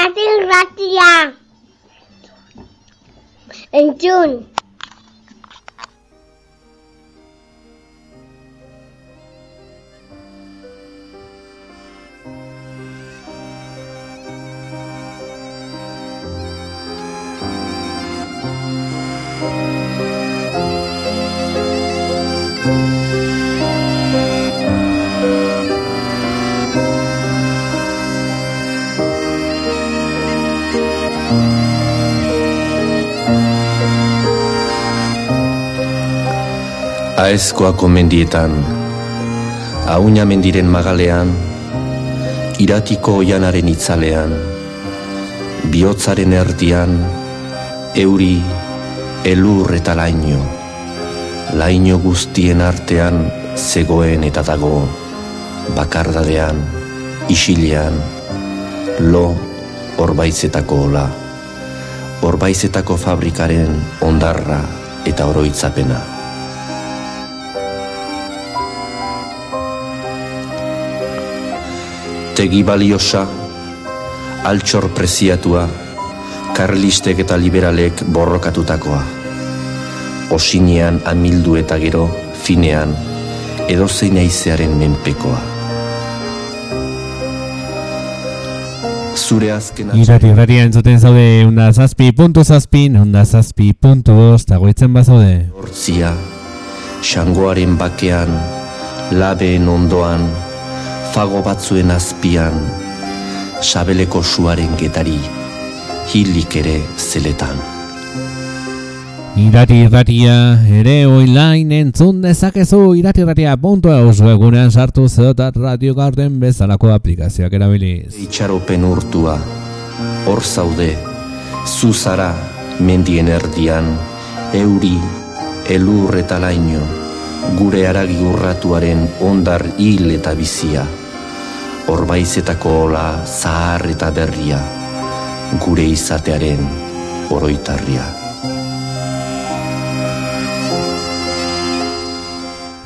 Irati ratia. Entzun. Aezkoako mendietan, Auña mendiren magalean, Iratiko oianaren itzalean, Biotzaren erdian, Euri, elur eta laino, Laino guztien artean, Zegoen eta dago, Bakardadean, Isilean, Lo, Orbaizetako ola, Orbaizetako fabrikaren ondarra eta oroitzapena. Tegi baliosa, altxor preziatua, karlistek eta liberalek borrokatutakoa. Osinean amildu eta gero, finean, edozein aizearen menpekoa. Zure azken Irati irratia entzuten zaude Unda zazpi puntu zazpin Unda zazpi puntu bost Dagoitzen bazaude hortzia, xangoaren bakean, labeen ondoan, fago batzuen azpian, sabeleko suaren getari, hilik ere zeletan. Irati irratia ere oinlain entzun dezakezu irati irratia puntu eusu egunean sartu zeotat radio garden bezalako aplikazioak erabiliz. Itxaropen urtua, hor zaude, zuzara, mendien erdian, euri, elur eta laino, gure aragi urratuaren ondar hil eta bizia, orbaizetako ola, zahar eta berria, gure izatearen oroitarria.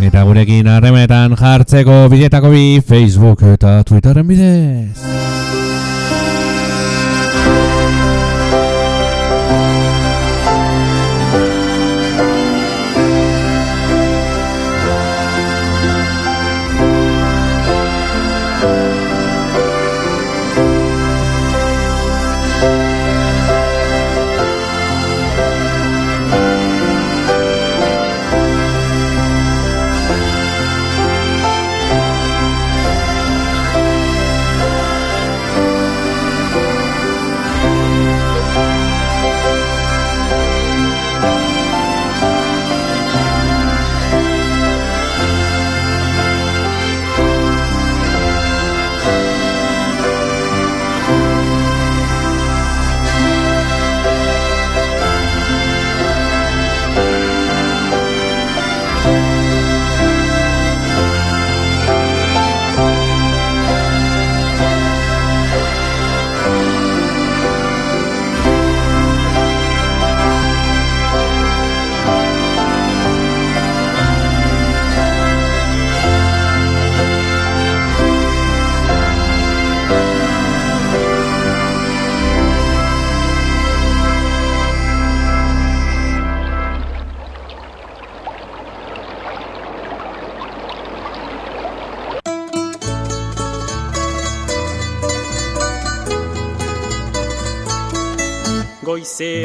Eta gurekin harremetan jartzeko biletako bi Facebook eta Twitterren bidez.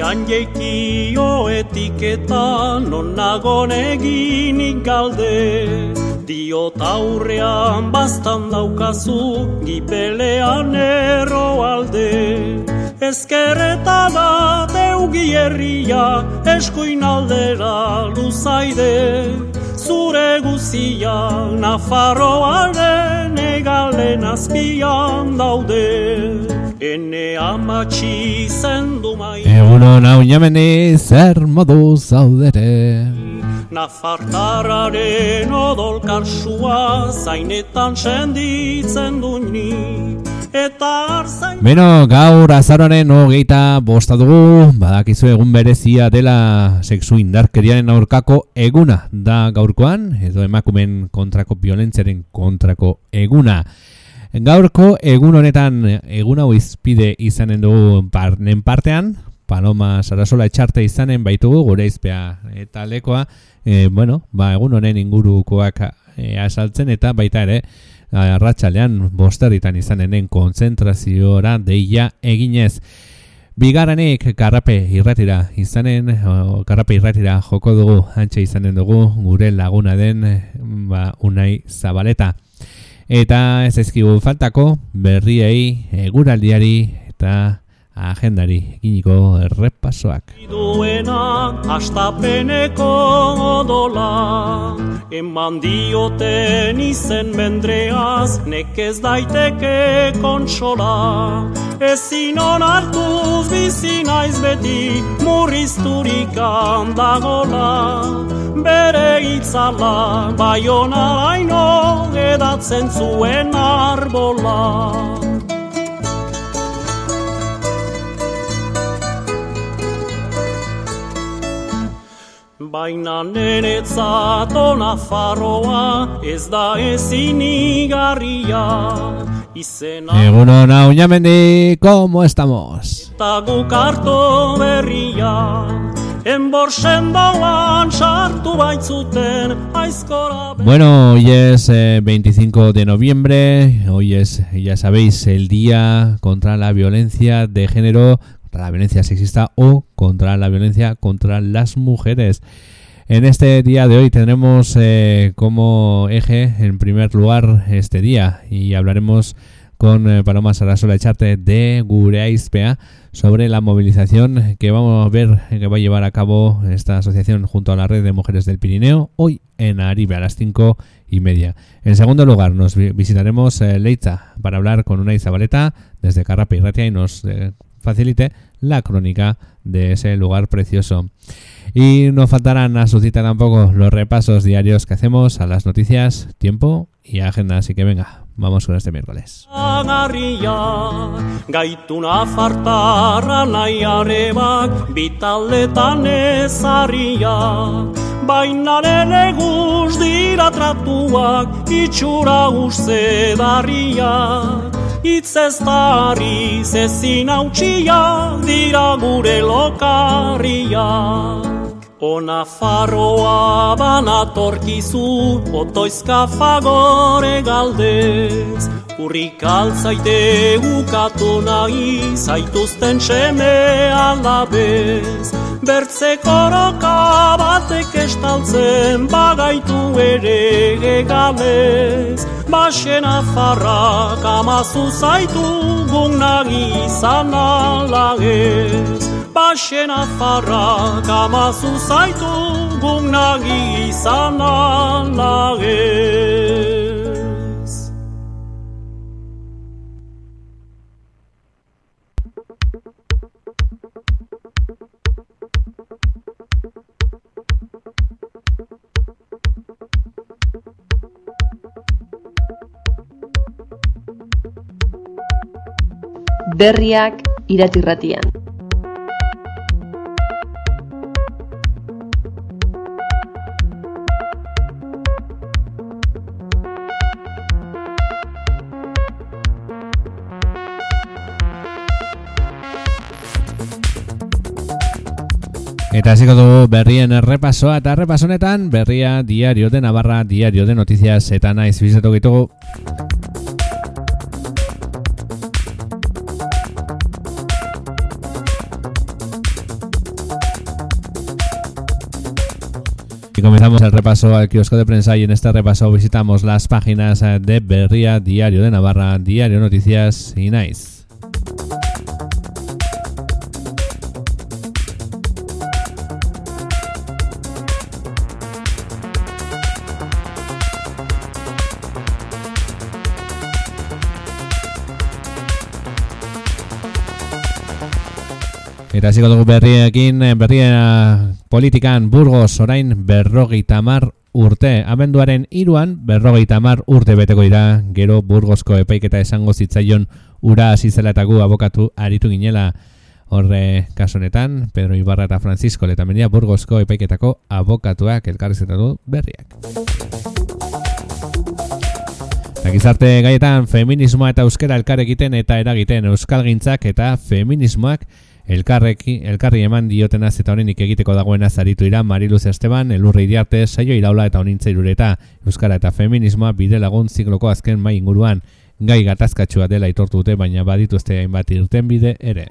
Goizean jeikio etiketan non nagon eginik galde. Diot aurrean bastan daukazu gipelean erro alde. Ezkerreta da deugi herria eskuin aldera luzaide Zure guzia Nafarroaren egalen azpian daude. Ene amatxi zendu mai. Egunon hau jameni zer modu zaudere. Nafartararen odol karsua zainetan senditzen du ni. Eta arzain Beno, gaur azaroaren hogeita bosta dugu, badakizu egun berezia dela sexu indarkeriaren aurkako eguna da gaurkoan, edo emakumen kontrako violentziaren kontrako eguna. Gaurko egun honetan egun hau izpide izanen dugu parnen partean, Paloma Sarasola etxarte izanen baitugu gure izpea eta lekoa, e, bueno, ba, egun honen ingurukoak e, asaltzen eta baita ere, arratsalean bosterritan izanenen konzentraziora deia eginez. Bigaranik karrape irratira izanen, karrape irratira joko dugu, antxe izanen dugu, gure laguna den, ba, unai zabaleta. Eta ez ezkigu faltako, berriei, eguraldiari eta agendari eginiko errepasoak. Duena astapeneko odola Eman dioten izen mendreaz Nekez daiteke kontsola. Ezin onartuz bizi naiz beti Murrizturik handagola. Bere itzala Baiona haino edatzen zuen arbola Baina neretzat ona farroa ez da ezin igarria Izena Egun hona, uñamendi, ¿cómo estamos? eta guk harto berria. Enborsen dauan sartu baitzuten aizkora Bueno, hoy es eh, 25 de noviembre, hoy es, ya sabéis, el día contra la violencia de género, contra la violencia sexista o contra la violencia contra las mujeres. En este día de hoy tendremos eh, como eje, en primer lugar, este día y hablaremos con eh, Paloma Sarasola Echarte de Gureaizpea sobre la movilización que vamos a ver que va a llevar a cabo esta asociación junto a la red de mujeres del Pirineo hoy en Aribe a las cinco y media. En segundo lugar, nos vi- visitaremos eh, Leitza para hablar con una Isabaleta desde Carrape y Ratia y nos eh, facilite la crónica de ese lugar precioso. Y no faltarán a su cita tampoco los repasos diarios que hacemos a las noticias, tiempo y agenda. Así que venga, vamos con este miércoles. Itz ez tarri, zezin hautsia, dira gure lokarria. Ona farroa banatorkizu, otoizka fagore galdez. Urrik altzaite ukatu nahi, zaituzten seme alabez. Bertze koroka batek estaltzen, bagaitu ere egalez. Baxen afarrak amazu zaitu, gunagi izan alagez. Baxen afarrak amazu zaitu, gunagi izan alagez. Berriak iratirratian. Eta hasiko dugu berrien errepasoa eta errepaso honetan berria diario de Navarra, diario de noticias eta naiz bizatu ditugu. Y comenzamos el repaso al kiosco de prensa y en este repaso visitamos las páginas de Berría, Diario de Navarra, Diario Noticias y Nice. Eta hasiko dugu berriekin, eh, berria politikan Burgos orain berrogeita mar urte. Abenduaren iruan berrogeita mar urte beteko dira, gero Burgosko epaiketa esango zitzaion ura hasi zela eta gu abokatu aritu ginela horre kasu honetan, Pedro Ibarra eta Francisco Letamendia Burgosko epaiketako abokatuak elkarrizketatu berriak. Eta gizarte gaietan feminismoa eta euskara elkar egiten eta eragiten euskalgintzak eta feminismoak elkarreki, elkarri eman diotenaz eta honenik egiteko dagoena zaritu ira Mariluz Esteban, elurre iriarte, saio iraula eta honintza irureta euskara eta feminismoa bide lagun zikloko azken mai inguruan gai gatazkatsua dela itortu dute baina badituzte hainbat irten bide ere.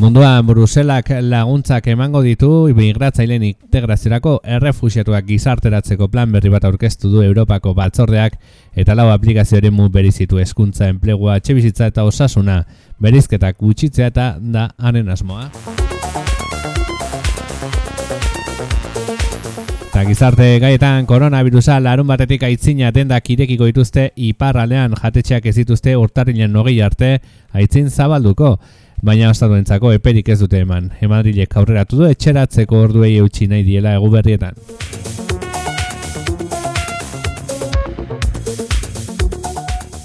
Munduan Bruselak laguntzak emango ditu imigratzaileen integraziorako errefusiatuak gizarteratzeko plan berri bat aurkeztu du Europako batzordeak eta lau aplikazioaren mu berizitu eskuntza enplegua etxebizitza eta osasuna berizketak gutxitzea eta da haren asmoa. Eta gizarte gaietan koronavirusa larun batetik aitzina dendak irekiko dituzte iparralean jatetxeak ez dituzte urtarrilen nogei arte aitzin zabalduko baina ostatuentzako eperik ez dute eman. Emadrilek aurreratu du etxeratzeko orduei eutxi nahi diela egu berrietan.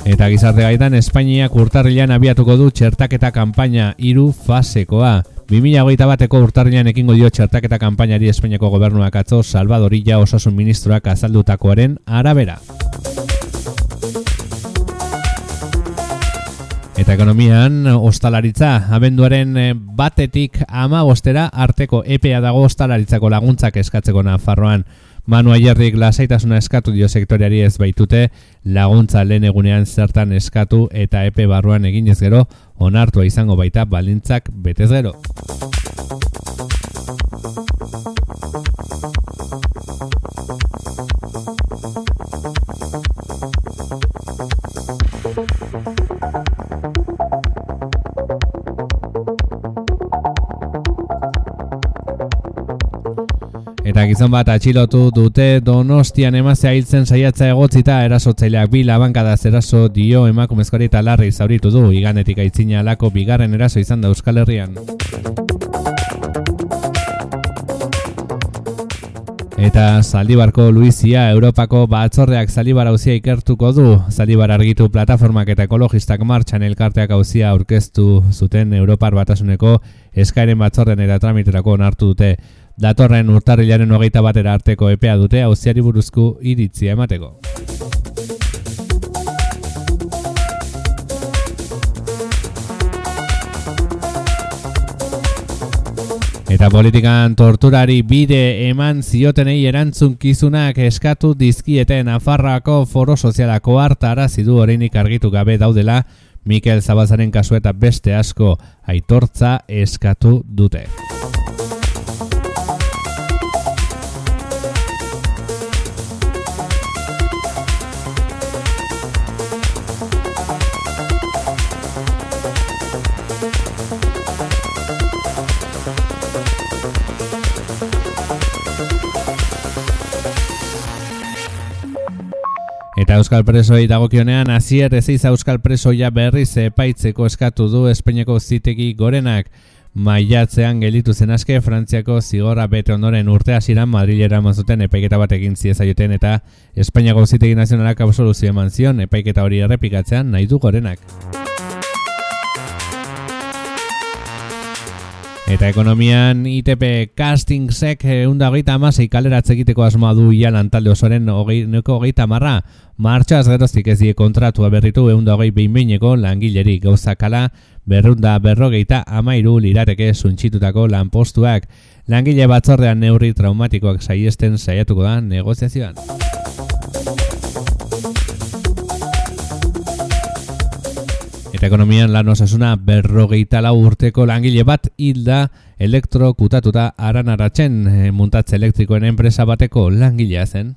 Eta gizarte gaitan Espainiak urtarrilean abiatuko du txertaketa kanpaina hiru fasekoa. 2008 bateko urtarrilean ekingo dio txertaketa kanpainari Espainiako gobernuak atzo Salvadorilla osasun ministroak azaldutakoaren arabera. Eta ekonomian, ostalaritza, abenduaren eh, batetik ama bostera arteko EPA dago ostalaritzako laguntzak eskatzeko Nafarroan. Manu Aierrik lasaitasuna eskatu dio sektoriari ez baitute laguntza lehen egunean zertan eskatu eta epe barruan eginez gero onartua izango baita balintzak betez gero. Eta gizon bat atxilotu dute donostian emazea hiltzen saiatza egotzita erasotzaileak bi labankada eraso dio emakumezkoari eta larri zauritu du iganetik aitzina alako bigarren eraso izan da Euskal Herrian. Eta Zaldibarko Luizia Europako batzordeak Zaldibar hauzia ikertuko du. Zaldibar argitu plataformak eta ekologistak martxan elkarteak hauzia aurkeztu zuten Europar batasuneko eskaeren batzorden eta tramiterako onartu dute. Datorren urtarrilaren hogeita batera arteko epea dute hauziari buruzku iritzia emateko. Eta politikan torturari bide eman ziotenei erantzunkizunak eskatu dizkieten Nafarroako foro sozialako hartara zidu oreinik argitu gabe daudela Mikel Zabazaren kasu eta beste asko aitortza eskatu dute. Eta Euskal Presoi dagokionean hasier ezeiza Euskal Presoia berriz epaitzeko eskatu du Espainiako zitegi gorenak maiatzean gelitu zen aske Frantziako zigorra bete ondoren urte hasieran Madrilera mazuten epaiketa bat egin ziezaioten eta Espainiako zitegi nazionalak absoluzio eman zion epaiketa hori errepikatzean nahi du gorenak. Eta ekonomian ITP castingsek eunda hogeita amasei kaleratze egiteko asmoa du ia lantalde osoren hogeiko hogeita marra. Martxaz geroztik ez die kontratua berritu eunda hogei behinbeineko langileri gauzakala berrunda berrogeita amairu lirateke suntxitutako lanpostuak. Langile batzordean neurri traumatikoak saiesten saiatuko da negoziazioan. Eta ekonomian lan osasuna berrogeita lau urteko langile bat hilda elektrokutatuta aranaratzen e, muntatze elektrikoen enpresa bateko langilea zen.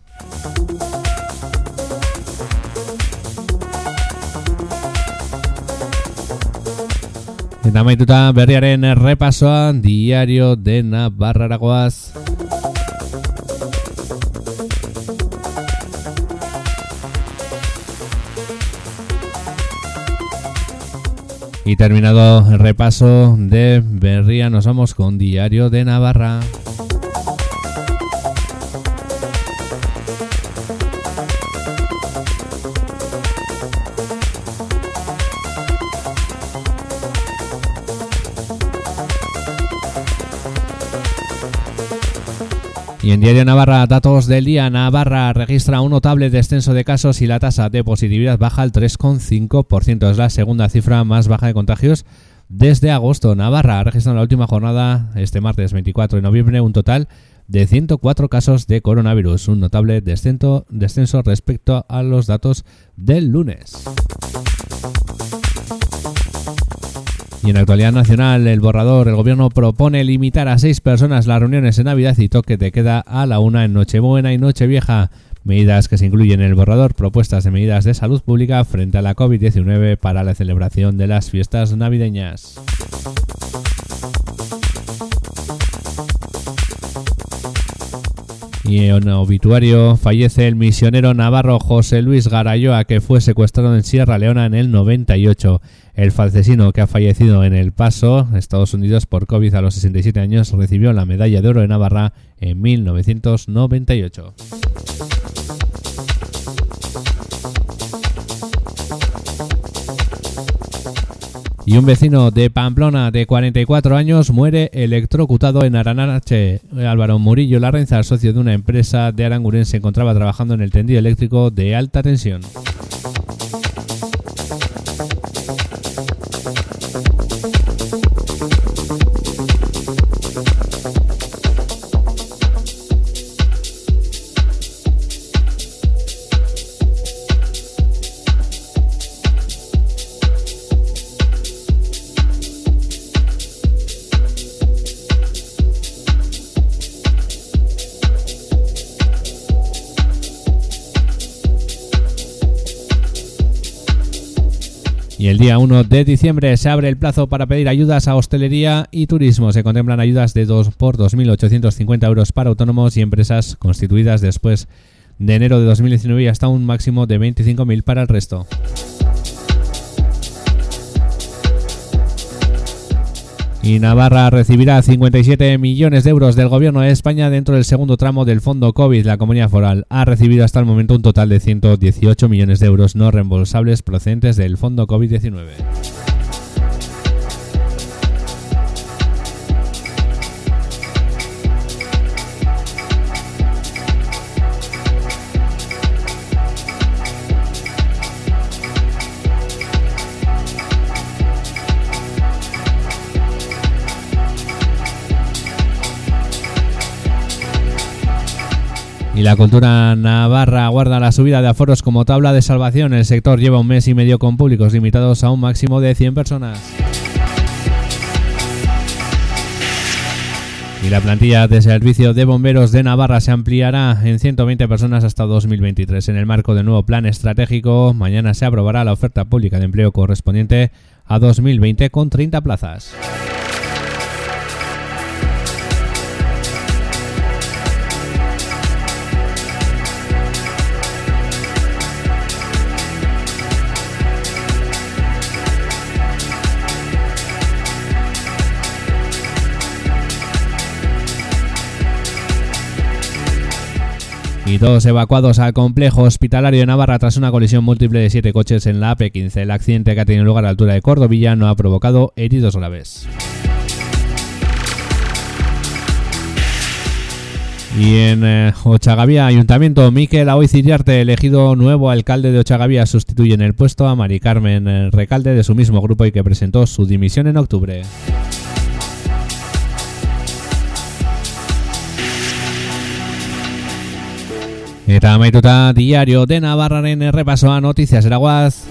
Eta maituta berriaren errepasoan diario dena barraragoaz. Y terminado el repaso de Berría, nos vamos con Diario de Navarra. Y en Diario Navarra, datos del día, Navarra registra un notable descenso de casos y la tasa de positividad baja al 3,5%. Es la segunda cifra más baja de contagios desde agosto. Navarra ha registrado en la última jornada, este martes 24 de noviembre, un total de 104 casos de coronavirus, un notable descenso, descenso respecto a los datos del lunes. Y en actualidad nacional, el borrador, el gobierno propone limitar a seis personas las reuniones en Navidad y toque de queda a la una en Nochebuena y Nochevieja. Medidas que se incluyen en el borrador, propuestas de medidas de salud pública frente a la COVID-19 para la celebración de las fiestas navideñas. Y en obituario fallece el misionero navarro José Luis Garayoa, que fue secuestrado en Sierra Leona en el 98. El falcesino que ha fallecido en El Paso, Estados Unidos, por COVID a los 67 años, recibió la medalla de oro de Navarra en 1998. Y un vecino de Pamplona de 44 años muere electrocutado en Aranarache. Álvaro Murillo Larrenza, socio de una empresa de Aranguren, se encontraba trabajando en el tendido eléctrico de alta tensión. El día 1 de diciembre se abre el plazo para pedir ayudas a hostelería y turismo. Se contemplan ayudas de 2 por 2.850 euros para autónomos y empresas constituidas después de enero de 2019 y hasta un máximo de 25.000 para el resto. Y Navarra recibirá 57 millones de euros del Gobierno de España dentro del segundo tramo del Fondo COVID. La Comunidad Foral ha recibido hasta el momento un total de 118 millones de euros no reembolsables procedentes del Fondo COVID-19. Y la cultura navarra guarda la subida de aforos como tabla de salvación. El sector lleva un mes y medio con públicos limitados a un máximo de 100 personas. Y la plantilla de servicio de bomberos de Navarra se ampliará en 120 personas hasta 2023. En el marco del nuevo plan estratégico, mañana se aprobará la oferta pública de empleo correspondiente a 2020 con 30 plazas. Y dos evacuados al complejo hospitalario de Navarra tras una colisión múltiple de siete coches en la AP15. El accidente que ha tenido lugar a la altura de Cordovilla no ha provocado heridos graves. Y en eh, Ochagavía, Ayuntamiento, Miquel Aoiziriarte, elegido nuevo alcalde de Ochagavía, sustituye en el puesto a Mari Carmen eh, Recalde de su mismo grupo y que presentó su dimisión en octubre. Eta amaituta diario de Navarraren errepasoa noticias eraguaz.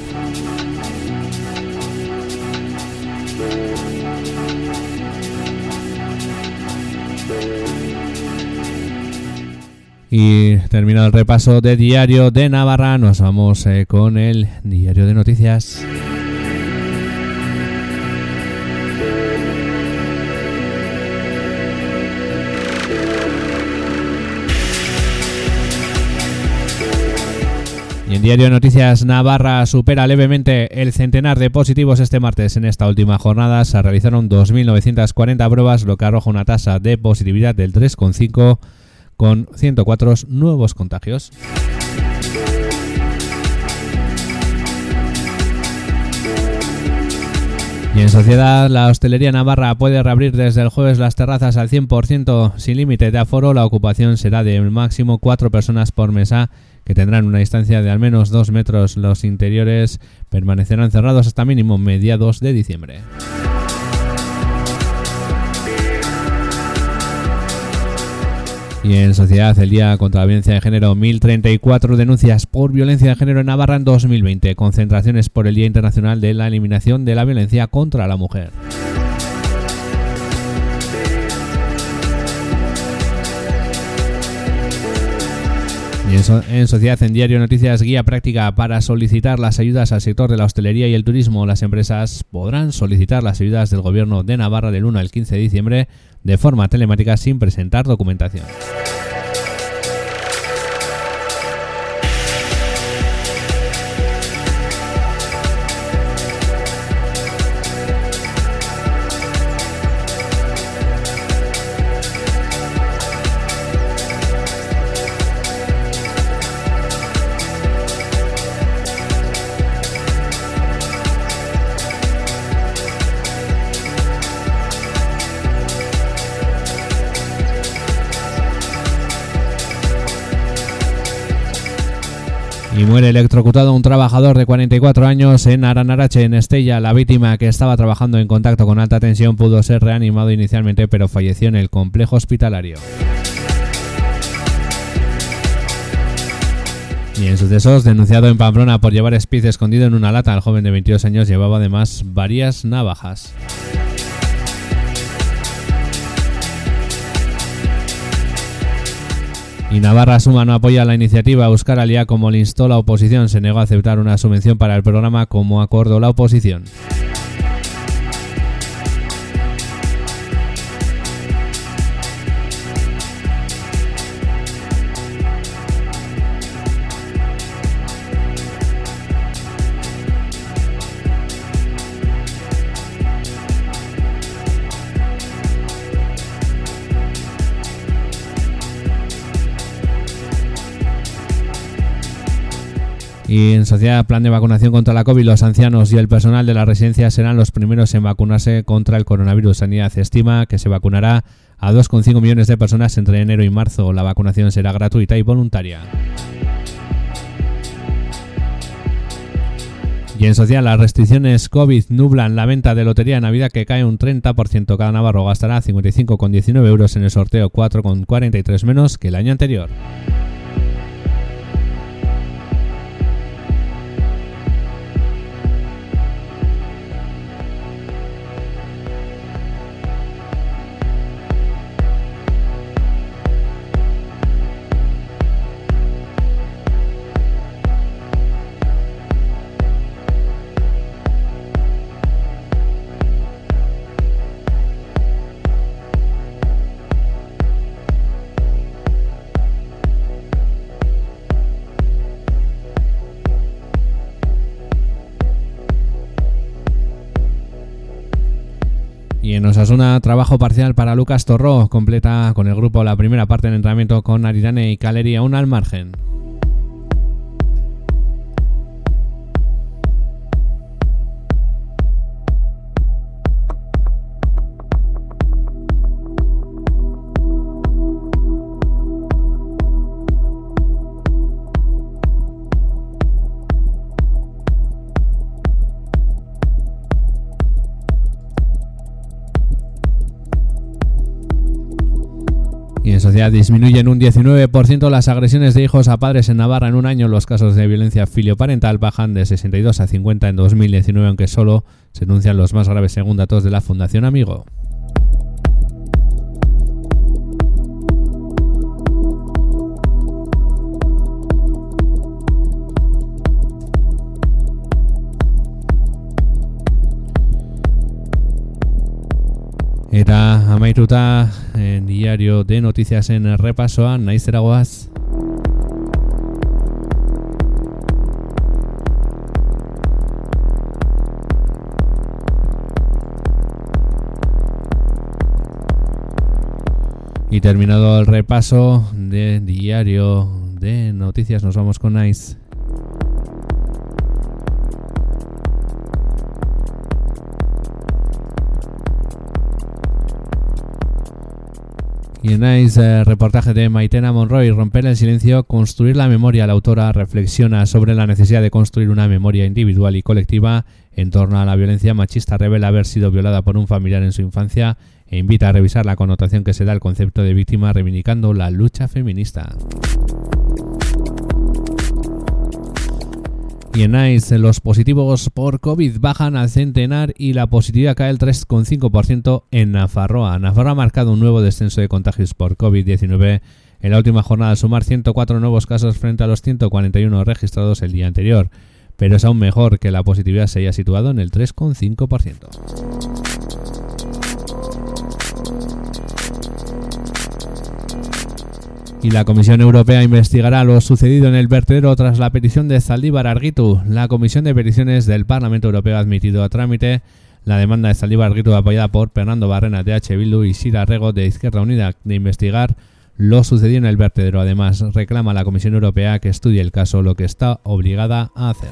Y terminado el repaso de diario de Navarra, nos vamos eh, con el diario de noticias. Y en Diario Noticias Navarra supera levemente el centenar de positivos este martes. En esta última jornada se realizaron 2.940 pruebas, lo que arroja una tasa de positividad del 3,5 con 104 nuevos contagios. Y en sociedad, la hostelería navarra puede reabrir desde el jueves las terrazas al 100% sin límite de aforo. La ocupación será de máximo cuatro personas por mesa que tendrán una distancia de al menos dos metros. Los interiores permanecerán cerrados hasta mínimo mediados de diciembre. Y en sociedad, el Día contra la Violencia de Género, 1034 denuncias por violencia de género en Navarra en 2020, concentraciones por el Día Internacional de la Eliminación de la Violencia contra la Mujer. En, so- en Sociedad, en Diario Noticias, guía práctica para solicitar las ayudas al sector de la hostelería y el turismo. Las empresas podrán solicitar las ayudas del Gobierno de Navarra del 1 al 15 de diciembre de forma telemática sin presentar documentación. Y muere electrocutado un trabajador de 44 años en Aranarache, en Estella. La víctima, que estaba trabajando en contacto con alta tensión, pudo ser reanimado inicialmente, pero falleció en el complejo hospitalario. Y en sucesos, denunciado en Pamplona por llevar speed escondido en una lata, el joven de 22 años llevaba además varias navajas. Y Navarra Suma no apoya la iniciativa Euskal Alia como le instó la oposición. Se negó a aceptar una subvención para el programa como acordó la oposición. Y en sociedad, plan de vacunación contra la COVID, los ancianos y el personal de la residencia serán los primeros en vacunarse contra el coronavirus. Sanidad estima que se vacunará a 2,5 millones de personas entre enero y marzo. La vacunación será gratuita y voluntaria. Y en social, las restricciones COVID nublan la venta de lotería de Navidad que cae un 30%. Cada navarro gastará 55,19 euros en el sorteo, 4,43 menos que el año anterior. Osasuna, trabajo parcial para Lucas Torró. Completa con el grupo la primera parte del entrenamiento con Aridane y Caleri aún al margen. En sociedad disminuyen un 19% las agresiones de hijos a padres en Navarra en un año. Los casos de violencia filioparental bajan de 62 a 50 en 2019, aunque solo se denuncian los más graves según datos de la Fundación Amigo. Eta amaituta en diario de noticias en repasoa, naizera goaz. Y terminado el repaso de diario de noticias, nos vamos con Nice. Y en nice reportaje de Maitena Monroy, Romper el silencio, construir la memoria. La autora reflexiona sobre la necesidad de construir una memoria individual y colectiva en torno a la violencia machista. Revela haber sido violada por un familiar en su infancia e invita a revisar la connotación que se da al concepto de víctima reivindicando la lucha feminista. Y NICE los positivos por COVID bajan al centenar y la positividad cae el 3,5% en Nafarroa. Nafarroa ha marcado un nuevo descenso de contagios por COVID-19 en la última jornada al sumar 104 nuevos casos frente a los 141 registrados el día anterior, pero es aún mejor que la positividad se haya situado en el 3,5%. Y la Comisión Europea investigará lo sucedido en el vertedero tras la petición de Zaldívar Arguitu. La Comisión de Peticiones del Parlamento Europeo ha admitido a trámite la demanda de Zaldívar Arguitu apoyada por Fernando Barrena de H. Bildu y Sira Rego de Izquierda Unida de investigar lo sucedido en el vertedero. Además, reclama a la Comisión Europea que estudie el caso, lo que está obligada a hacer.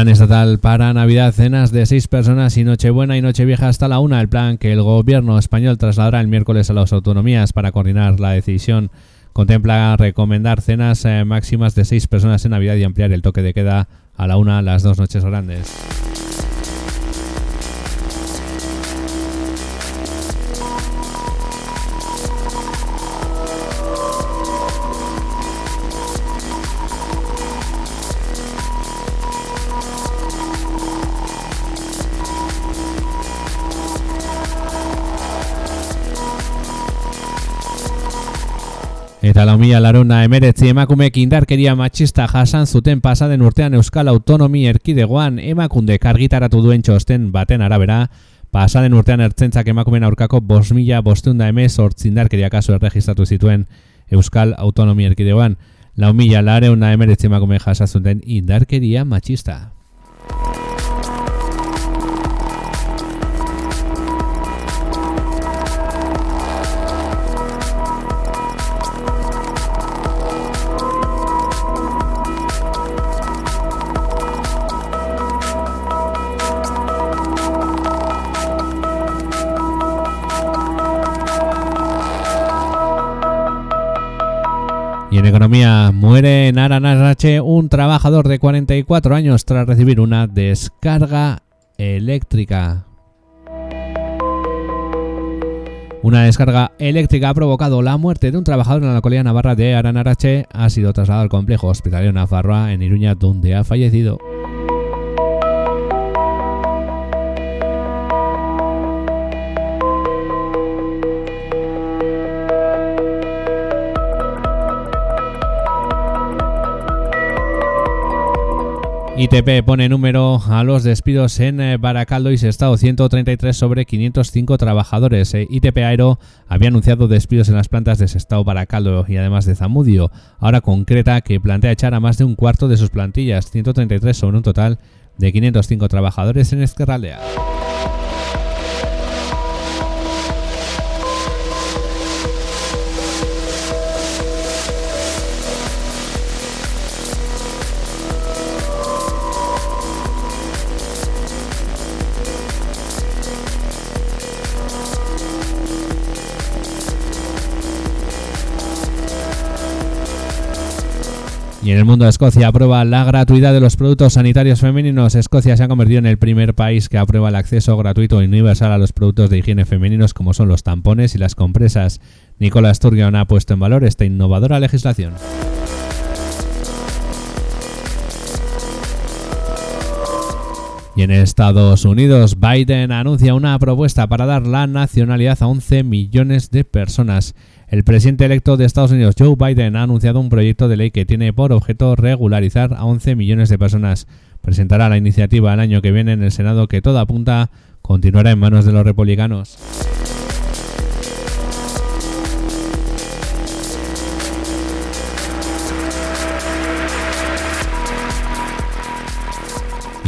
Plan estatal para Navidad, cenas de seis personas y Nochebuena y Nochevieja hasta la una. El plan que el gobierno español trasladará el miércoles a las autonomías para coordinar la decisión contempla recomendar cenas eh, máximas de seis personas en Navidad y ampliar el toque de queda a la una las dos noches grandes. Eta lau mila laruna emeretzi emakumeek indarkeria matxista jasan zuten pasaden urtean Euskal Autonomi Erkidegoan emakundek argitaratu duen txosten baten arabera, pasaden urtean ertzentzak emakumen aurkako bos mila bostunda emez hortzindarkeria kasu erregistratu zituen Euskal Autonomi Erkidegoan, lau mila lareuna emeretzi emakume jasazuten indarkeria matxista. En economía muere en Aranarache un trabajador de 44 años tras recibir una descarga eléctrica. Una descarga eléctrica ha provocado la muerte de un trabajador en la localidad navarra de Aranarache. Ha sido trasladado al complejo hospitalario Nafarroa en Iruña, donde ha fallecido. ITP pone número a los despidos en eh, Baracaldo y Sestao, 133 sobre 505 trabajadores. Eh, ITP Aero había anunciado despidos en las plantas de Sestao, Baracaldo y además de Zamudio. Ahora concreta que plantea echar a más de un cuarto de sus plantillas, 133 sobre un total de 505 trabajadores en Esquerraldea. Y en el mundo de Escocia aprueba la gratuidad de los productos sanitarios femeninos. Escocia se ha convertido en el primer país que aprueba el acceso gratuito e universal a los productos de higiene femeninos como son los tampones y las compresas. Nicolás Sturgeon ha puesto en valor esta innovadora legislación. Y en Estados Unidos, Biden anuncia una propuesta para dar la nacionalidad a 11 millones de personas. El presidente electo de Estados Unidos, Joe Biden, ha anunciado un proyecto de ley que tiene por objeto regularizar a 11 millones de personas. presentará la iniciativa el año que viene en el Senado que toda apunta continuará en manos de los republicanos.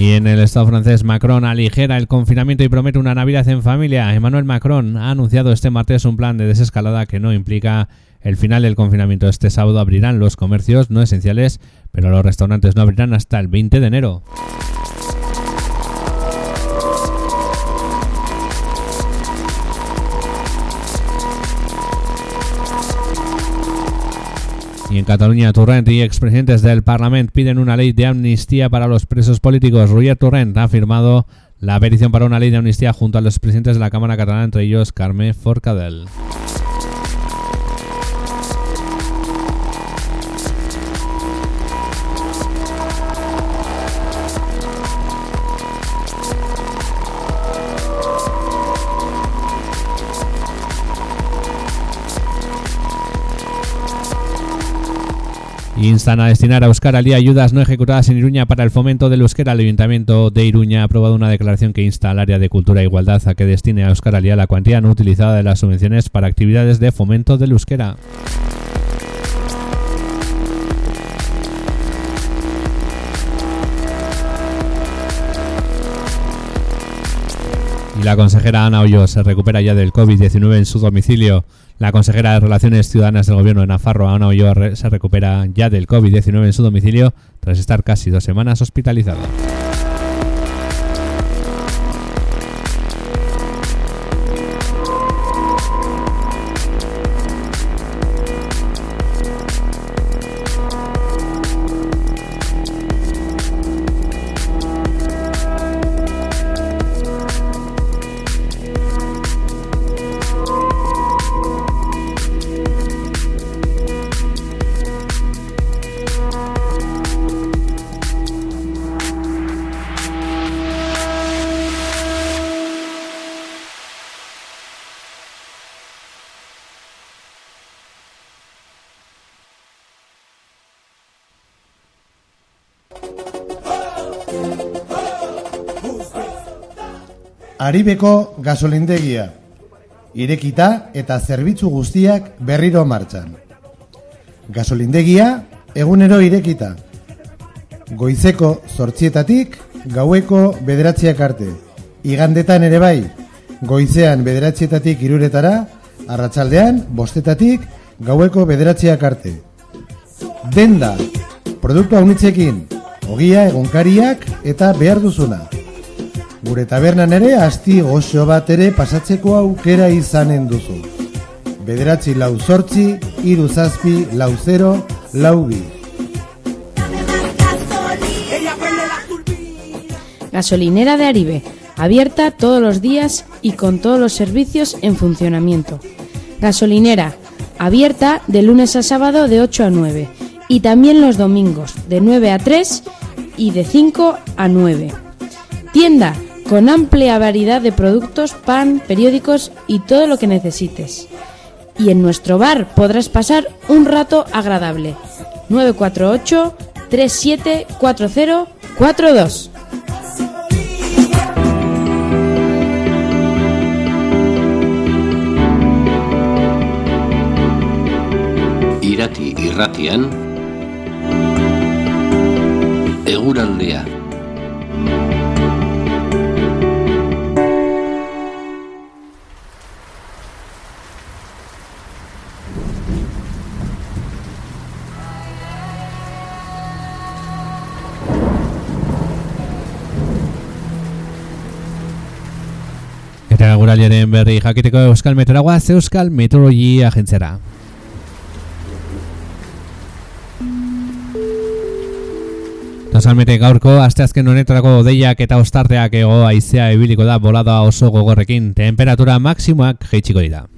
Y en el Estado francés, Macron aligera el confinamiento y promete una Navidad en familia. Emmanuel Macron ha anunciado este martes un plan de desescalada que no implica el final del confinamiento. Este sábado abrirán los comercios no esenciales, pero los restaurantes no abrirán hasta el 20 de enero. Y en Cataluña, Torrent y expresidentes del Parlamento piden una ley de amnistía para los presos políticos. Roger Torrent ha firmado la petición para una ley de amnistía junto a los presidentes de la Cámara Catalana, entre ellos Carme Forcadell. Instan a destinar a Euskara al día ayudas no ejecutadas en Iruña para el fomento del euskera. El Ayuntamiento de Iruña ha aprobado una declaración que insta al área de cultura e igualdad a que destine a Euskara al día la cuantía no utilizada de las subvenciones para actividades de fomento del euskera. Y la consejera Ana Hoyo se recupera ya del COVID-19 en su domicilio. La consejera de Relaciones Ciudadanas del Gobierno de Nafarro, Ana Hoyo, se recupera ya del COVID-19 en su domicilio tras estar casi dos semanas hospitalizada. Aribeko gasolindegia. Irekita eta zerbitzu guztiak berriro martxan. Gasolindegia egunero irekita. Goizeko zortzietatik gaueko bederatziak arte. Igandetan ere bai, goizean bederatzietatik iruretara, arratsaldean bostetatik gaueko bederatziak arte. Denda, produktu haunitzekin, ogia egunkariak eta behar duzuna. Gure tabernan asti goxo bat ere pasatzeko aukera izanen duzu. Bederatzi lau zortzi, iru zazpi, lau zero. Gasolinera de Aribe, abierta todos los días y con todos los servicios en funcionamiento. Gasolinera, abierta de lunes a sábado de 8 a 9 y también los domingos de 9 a 3 y de 5 a 9. Tienda con amplia variedad de productos, pan, periódicos y todo lo que necesites. Y en nuestro bar podrás pasar un rato agradable. 948 374042. Irati irratian Eguraldea Eta guraliaren berri jakiteko Euskal Meteoragua Euskal Meteorologi Agentziara. Totalmente gaurko, asteazken honetarako deiak eta ostarteak ego aizea ebiliko da bolada oso gogorrekin, temperatura maksimoak jeitsiko dira.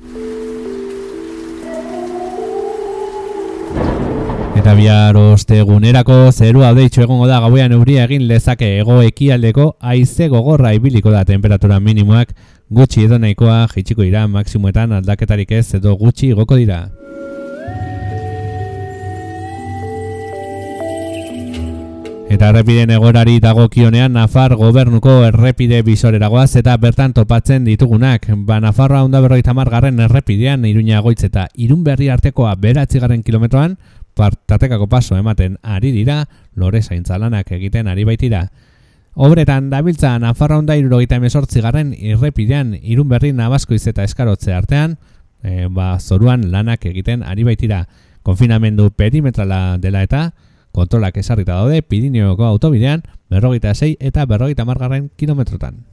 Eta bihar ostegunerako zerua deitxo egongo da gauean euria egin lezake ego ekialdeko aize gogorra ibiliko da temperatura minimoak gutxi edo nahikoa jeitsiko dira maksimoetan aldaketarik ez edo gutxi igoko dira. Eta errepideen egorari dagokionean Nafar gobernuko errepide bisoreragoaz eta bertan topatzen ditugunak. Ba Nafarroa onda berroita margarren errepidean Iruña goitz eta Irun berri artekoa beratzigarren kilometroan partatekako paso ematen ari dira lore zaintzalanak egiten ari baitira. Obretan dabiltza Nafarroa onda irurogeita emesortzi garren irrepidean Irun berri nabazkoiz eta eskarotze artean e, ba, zoruan lanak egiten ari baitira. Konfinamendu perimetrala dela eta kontrolak esarrita daude Pirineoko autobidean berrogeita sei eta berrogeita margarren kilometrotan.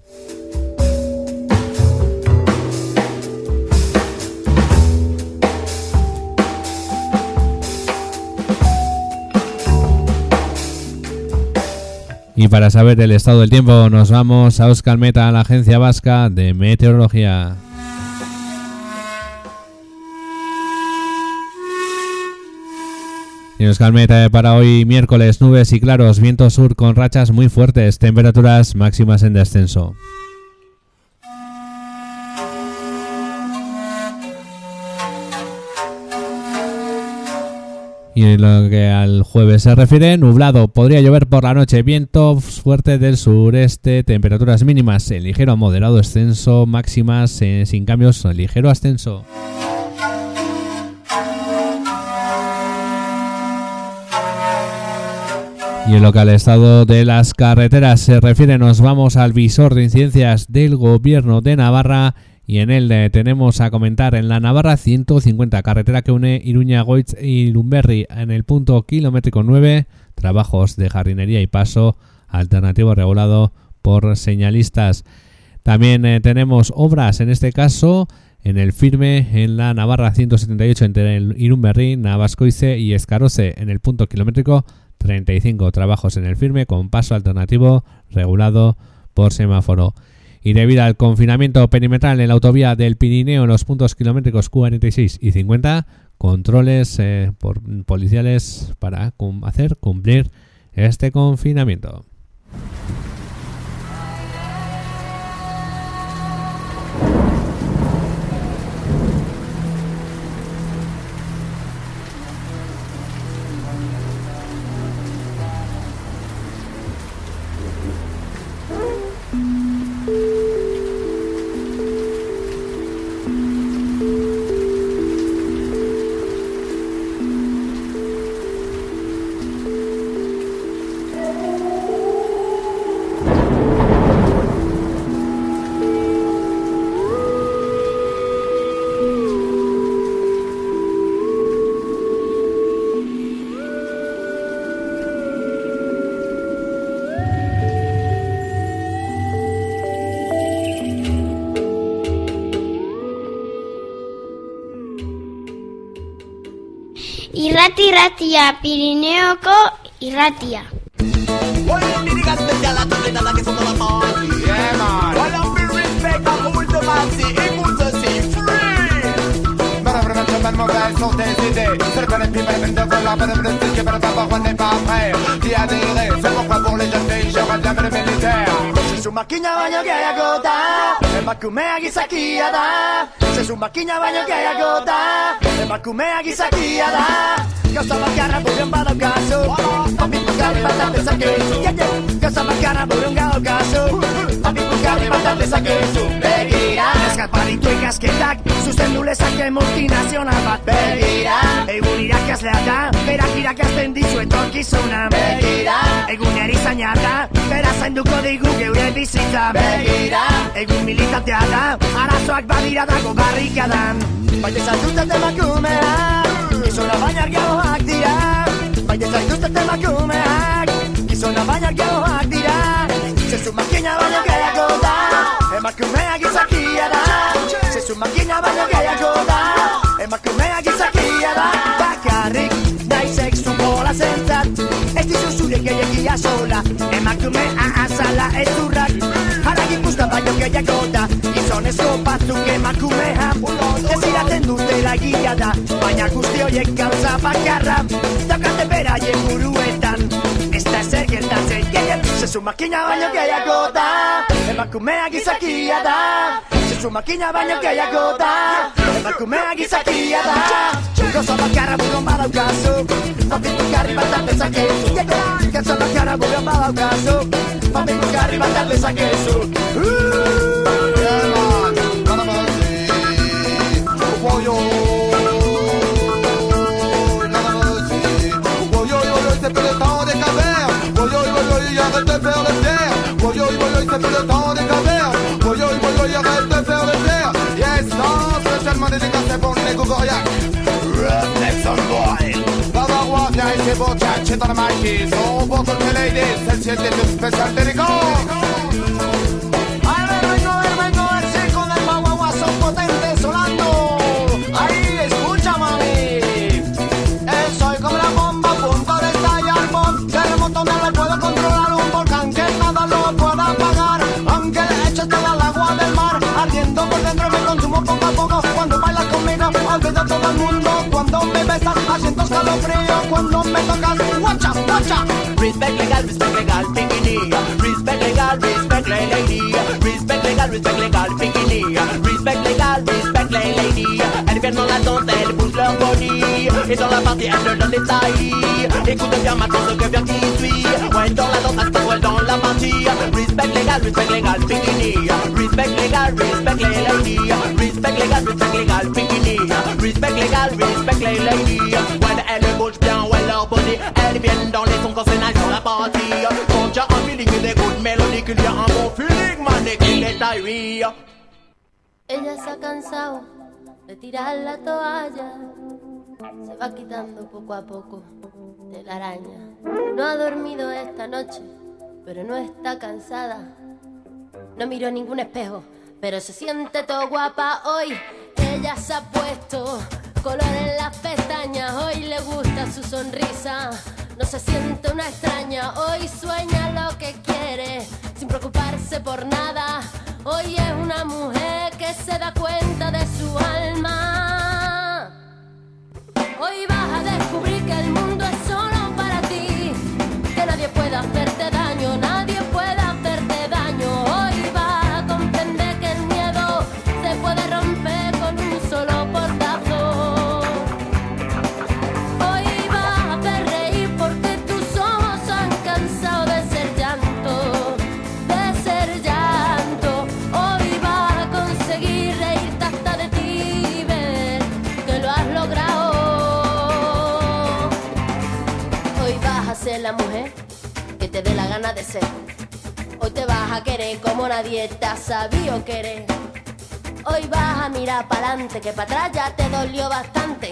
Y para saber el estado del tiempo nos vamos a Euskal Meta, la agencia vasca de meteorología. Y Euskal Meta para hoy miércoles nubes y claros, viento sur con rachas muy fuertes, temperaturas máximas en descenso. Y en lo que al jueves se refiere, nublado, podría llover por la noche, viento fuerte del sureste, temperaturas mínimas en ligero a moderado descenso, máximas eh, sin cambios, en ligero ascenso. Y en lo que al estado de las carreteras se refiere, nos vamos al visor de incidencias del gobierno de Navarra y en él eh, tenemos a comentar en la Navarra 150, carretera que une Iruña, Goitz y Lumberri en el punto kilométrico 9, trabajos de jardinería y paso alternativo regulado por señalistas. También eh, tenemos obras, en este caso, en el firme en la Navarra 178 entre el Irunberri, Navascoice y Escarose en el punto kilométrico 35 trabajos en el firme con paso alternativo regulado por semáforo. Y debido al confinamiento perimetral en la autovía del Pirineo en los puntos kilométricos 46 y 50, controles eh, por policiales para hacer cumplir este confinamiento. Irratia, Pirineoko irratia. sont des idées filles même de Pas de que par savoir on n'est pas prêt D'y adhérer C'est pourquoi pour les jeunes filles bien le militaire baino gehiago da Emakumea gizakia da Zezu makina baino gehiago da Casa makara burung balok kasu Tapi bukan patah desa kesu Casa makara burung gaul kasu Tapi bukan patah desa kesu Begira Neskat paritu ikasketak Zuzendu lezake multinazional bat Begira Egun irakaslea da Berak irakasten dizu etorkizuna Begira Egun erizaina da Bera zainduko digu geure bizitza Begira Egun militatea da Arazoak badira dago barrikadan Baina izan duten emakumea Gizona baina argiagoak dira Baite zaituztet emakumeak Gizona baina argiagoak dira Zezu makina baino gehiago da Emakumea gizakia da. Zezu makina baino gehiago da Emakumea gizakia da. Bakarrik nahi sexu bola zentzat Ez dizu zure gehiagia sola. Emakumea azala ez urrak Haragin guztan baino gehiago da. Gizonezko batzuk emakumea Desiraten dutela egia da. Baina guzti horiek gauza bakarra. Daukate beraien buruetan Gildan zinen Sesu kota, baino gehiago da Emakumea gizakia da Sesu makina baino gehiago da Emakumea gizakia da Gozo bakarra buruan badaukazu Mapitu garri bat aldezakezu Gozo ya bakarra buruan badaukazu Mapitu garri bat aldezakezu Uuuu Come on, come on, see Whoa, yo. que le temps des cavernes. Boyo, boyo, il de faire le. Yes, non, spécialement dédicacé pour Bavarois, viens ici, dans le maquis. Ladies, celle-ci spéciale. Asiento escalofrío. Cuando me tocas, guacha, guacha. Respect legal, respect legal, bikini. Respect legal, respect la lady. Respect legal, respect legal, bikini. Respect legal, respect la lady. Elles viennent dans la danse, elles bougent leur body. Et dans la partie, elles le donnent des tailles. Écoute bien maintenant ce que vient qui suit. Ouais, dans la danse, elle se dans la partie. Respect legal, respect legal, bikini. Respect legal, respect la lady. Respect legal, respect legal, bikini. Respect legal, respect la lady. Quand y'a un feeling des good mélodies, qu'il y a un bon feeling, man, et qu'il est taillé. Ella se ha cansado de tirar la toalla. Se va quitando poco a poco de la araña. No ha dormido esta noche, pero no está cansada. No miró ningún espejo, pero se siente todo guapa hoy. Ella se ha puesto color en las pestañas. Hoy le gusta su sonrisa. No se siente una extraña. Hoy sueña lo que quiere, sin preocuparse por nada. Hoy es una mujer que se da cuenta de su alma. Hoy vas a descubrir Hoy te vas a querer como nadie te ha sabido querer. Hoy vas a mirar para adelante, que para atrás ya te dolió bastante.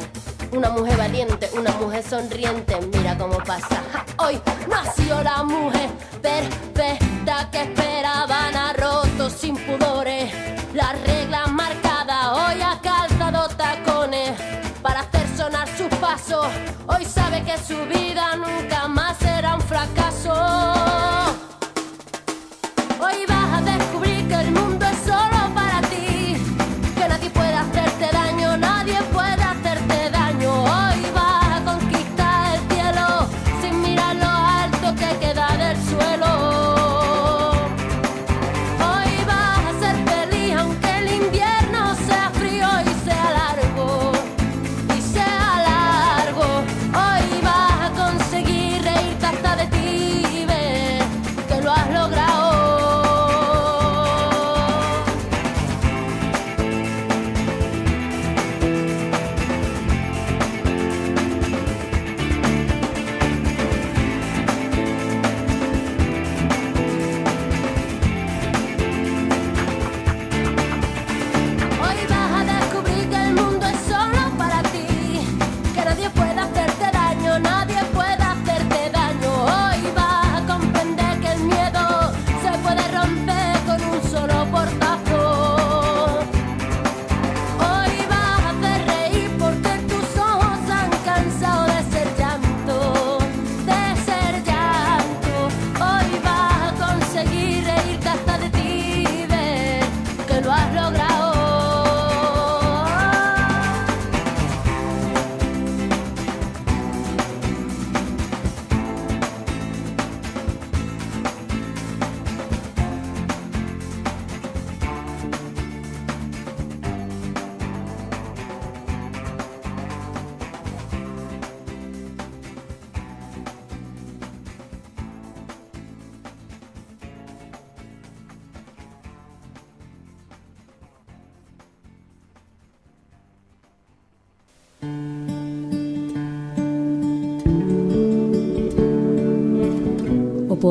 Una mujer valiente, una mujer sonriente, mira cómo pasa. Hoy nació la mujer perfecta que esperaban a rotos sin pudores. Las reglas marcadas, hoy ha calzado tacones para hacer sonar sus pasos. Hoy sabe que su vida nunca más será un fracaso. Hoy vas a descubrir el mundo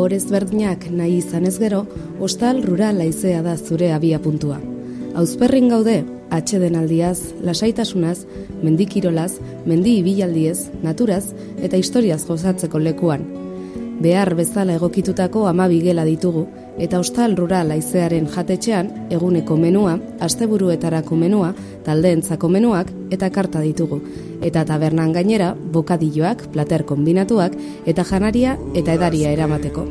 topo ezberdinak nahi izan ez gero, hostal rural laizea da zure abia puntua. Auzperrin gaude, atxeden aldiaz, lasaitasunaz, mendikirolaz, mendi ibilaldiez, naturaz eta historiaz gozatzeko lekuan. Behar bezala egokitutako amabi gela ditugu, eta hostal rural aizearen jatetxean eguneko menua, asteburuetarako menua, taldeentzako menuak eta karta ditugu. Eta tabernan gainera, bokadilloak, plater kombinatuak eta janaria eta edaria eramateko.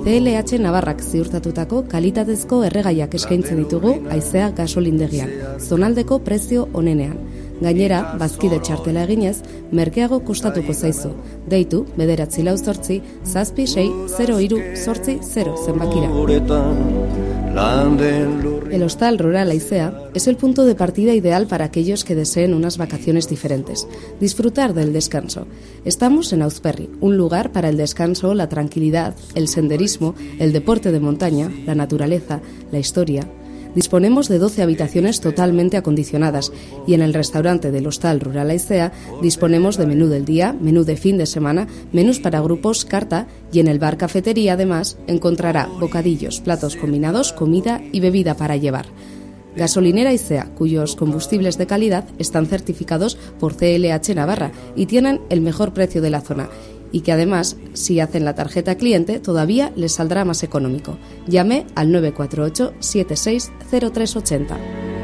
CLH Navarrak ziurtatutako kalitatezko erregaiak eskaintzen ditugu aizea gasolindegian, zonaldeko prezio onenean. Gainera, bazkide txartela eginez, merkeago kostatuko zaizu. Deitu, bederatzi lau zortzi, zazpi sei, 0 iru, zortzi, 0 zenbakira. El hostal rural Aicea es el punto de partida ideal para aquellos que deseen unas vacaciones diferentes. Disfrutar del descanso. Estamos en Auzperri, un lugar para el descanso, la tranquilidad, el senderismo, el deporte de montaña, la naturaleza, la historia, disponemos de 12 habitaciones totalmente acondicionadas y en el restaurante del Hostal Rural Aicea disponemos de menú del día, menú de fin de semana, menús para grupos, carta y en el bar cafetería además encontrará bocadillos, platos combinados, comida y bebida para llevar. Gasolinera Aicea, cuyos combustibles de calidad están certificados por CLH Navarra y tienen el mejor precio de la zona y que además, si hacen la tarjeta cliente, todavía les saldrá más económico. Llame al 948 760380.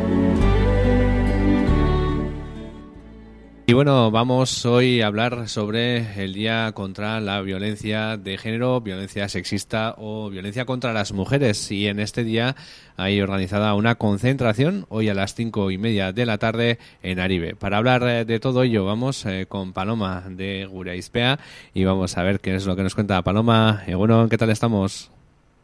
Y bueno, vamos hoy a hablar sobre el Día contra la Violencia de Género, violencia sexista o violencia contra las mujeres. Y en este día hay organizada una concentración hoy a las cinco y media de la tarde en Aribe. Para hablar eh, de todo ello, vamos eh, con Paloma de Guraispea y vamos a ver qué es lo que nos cuenta Paloma. Eh, bueno, ¿qué tal estamos?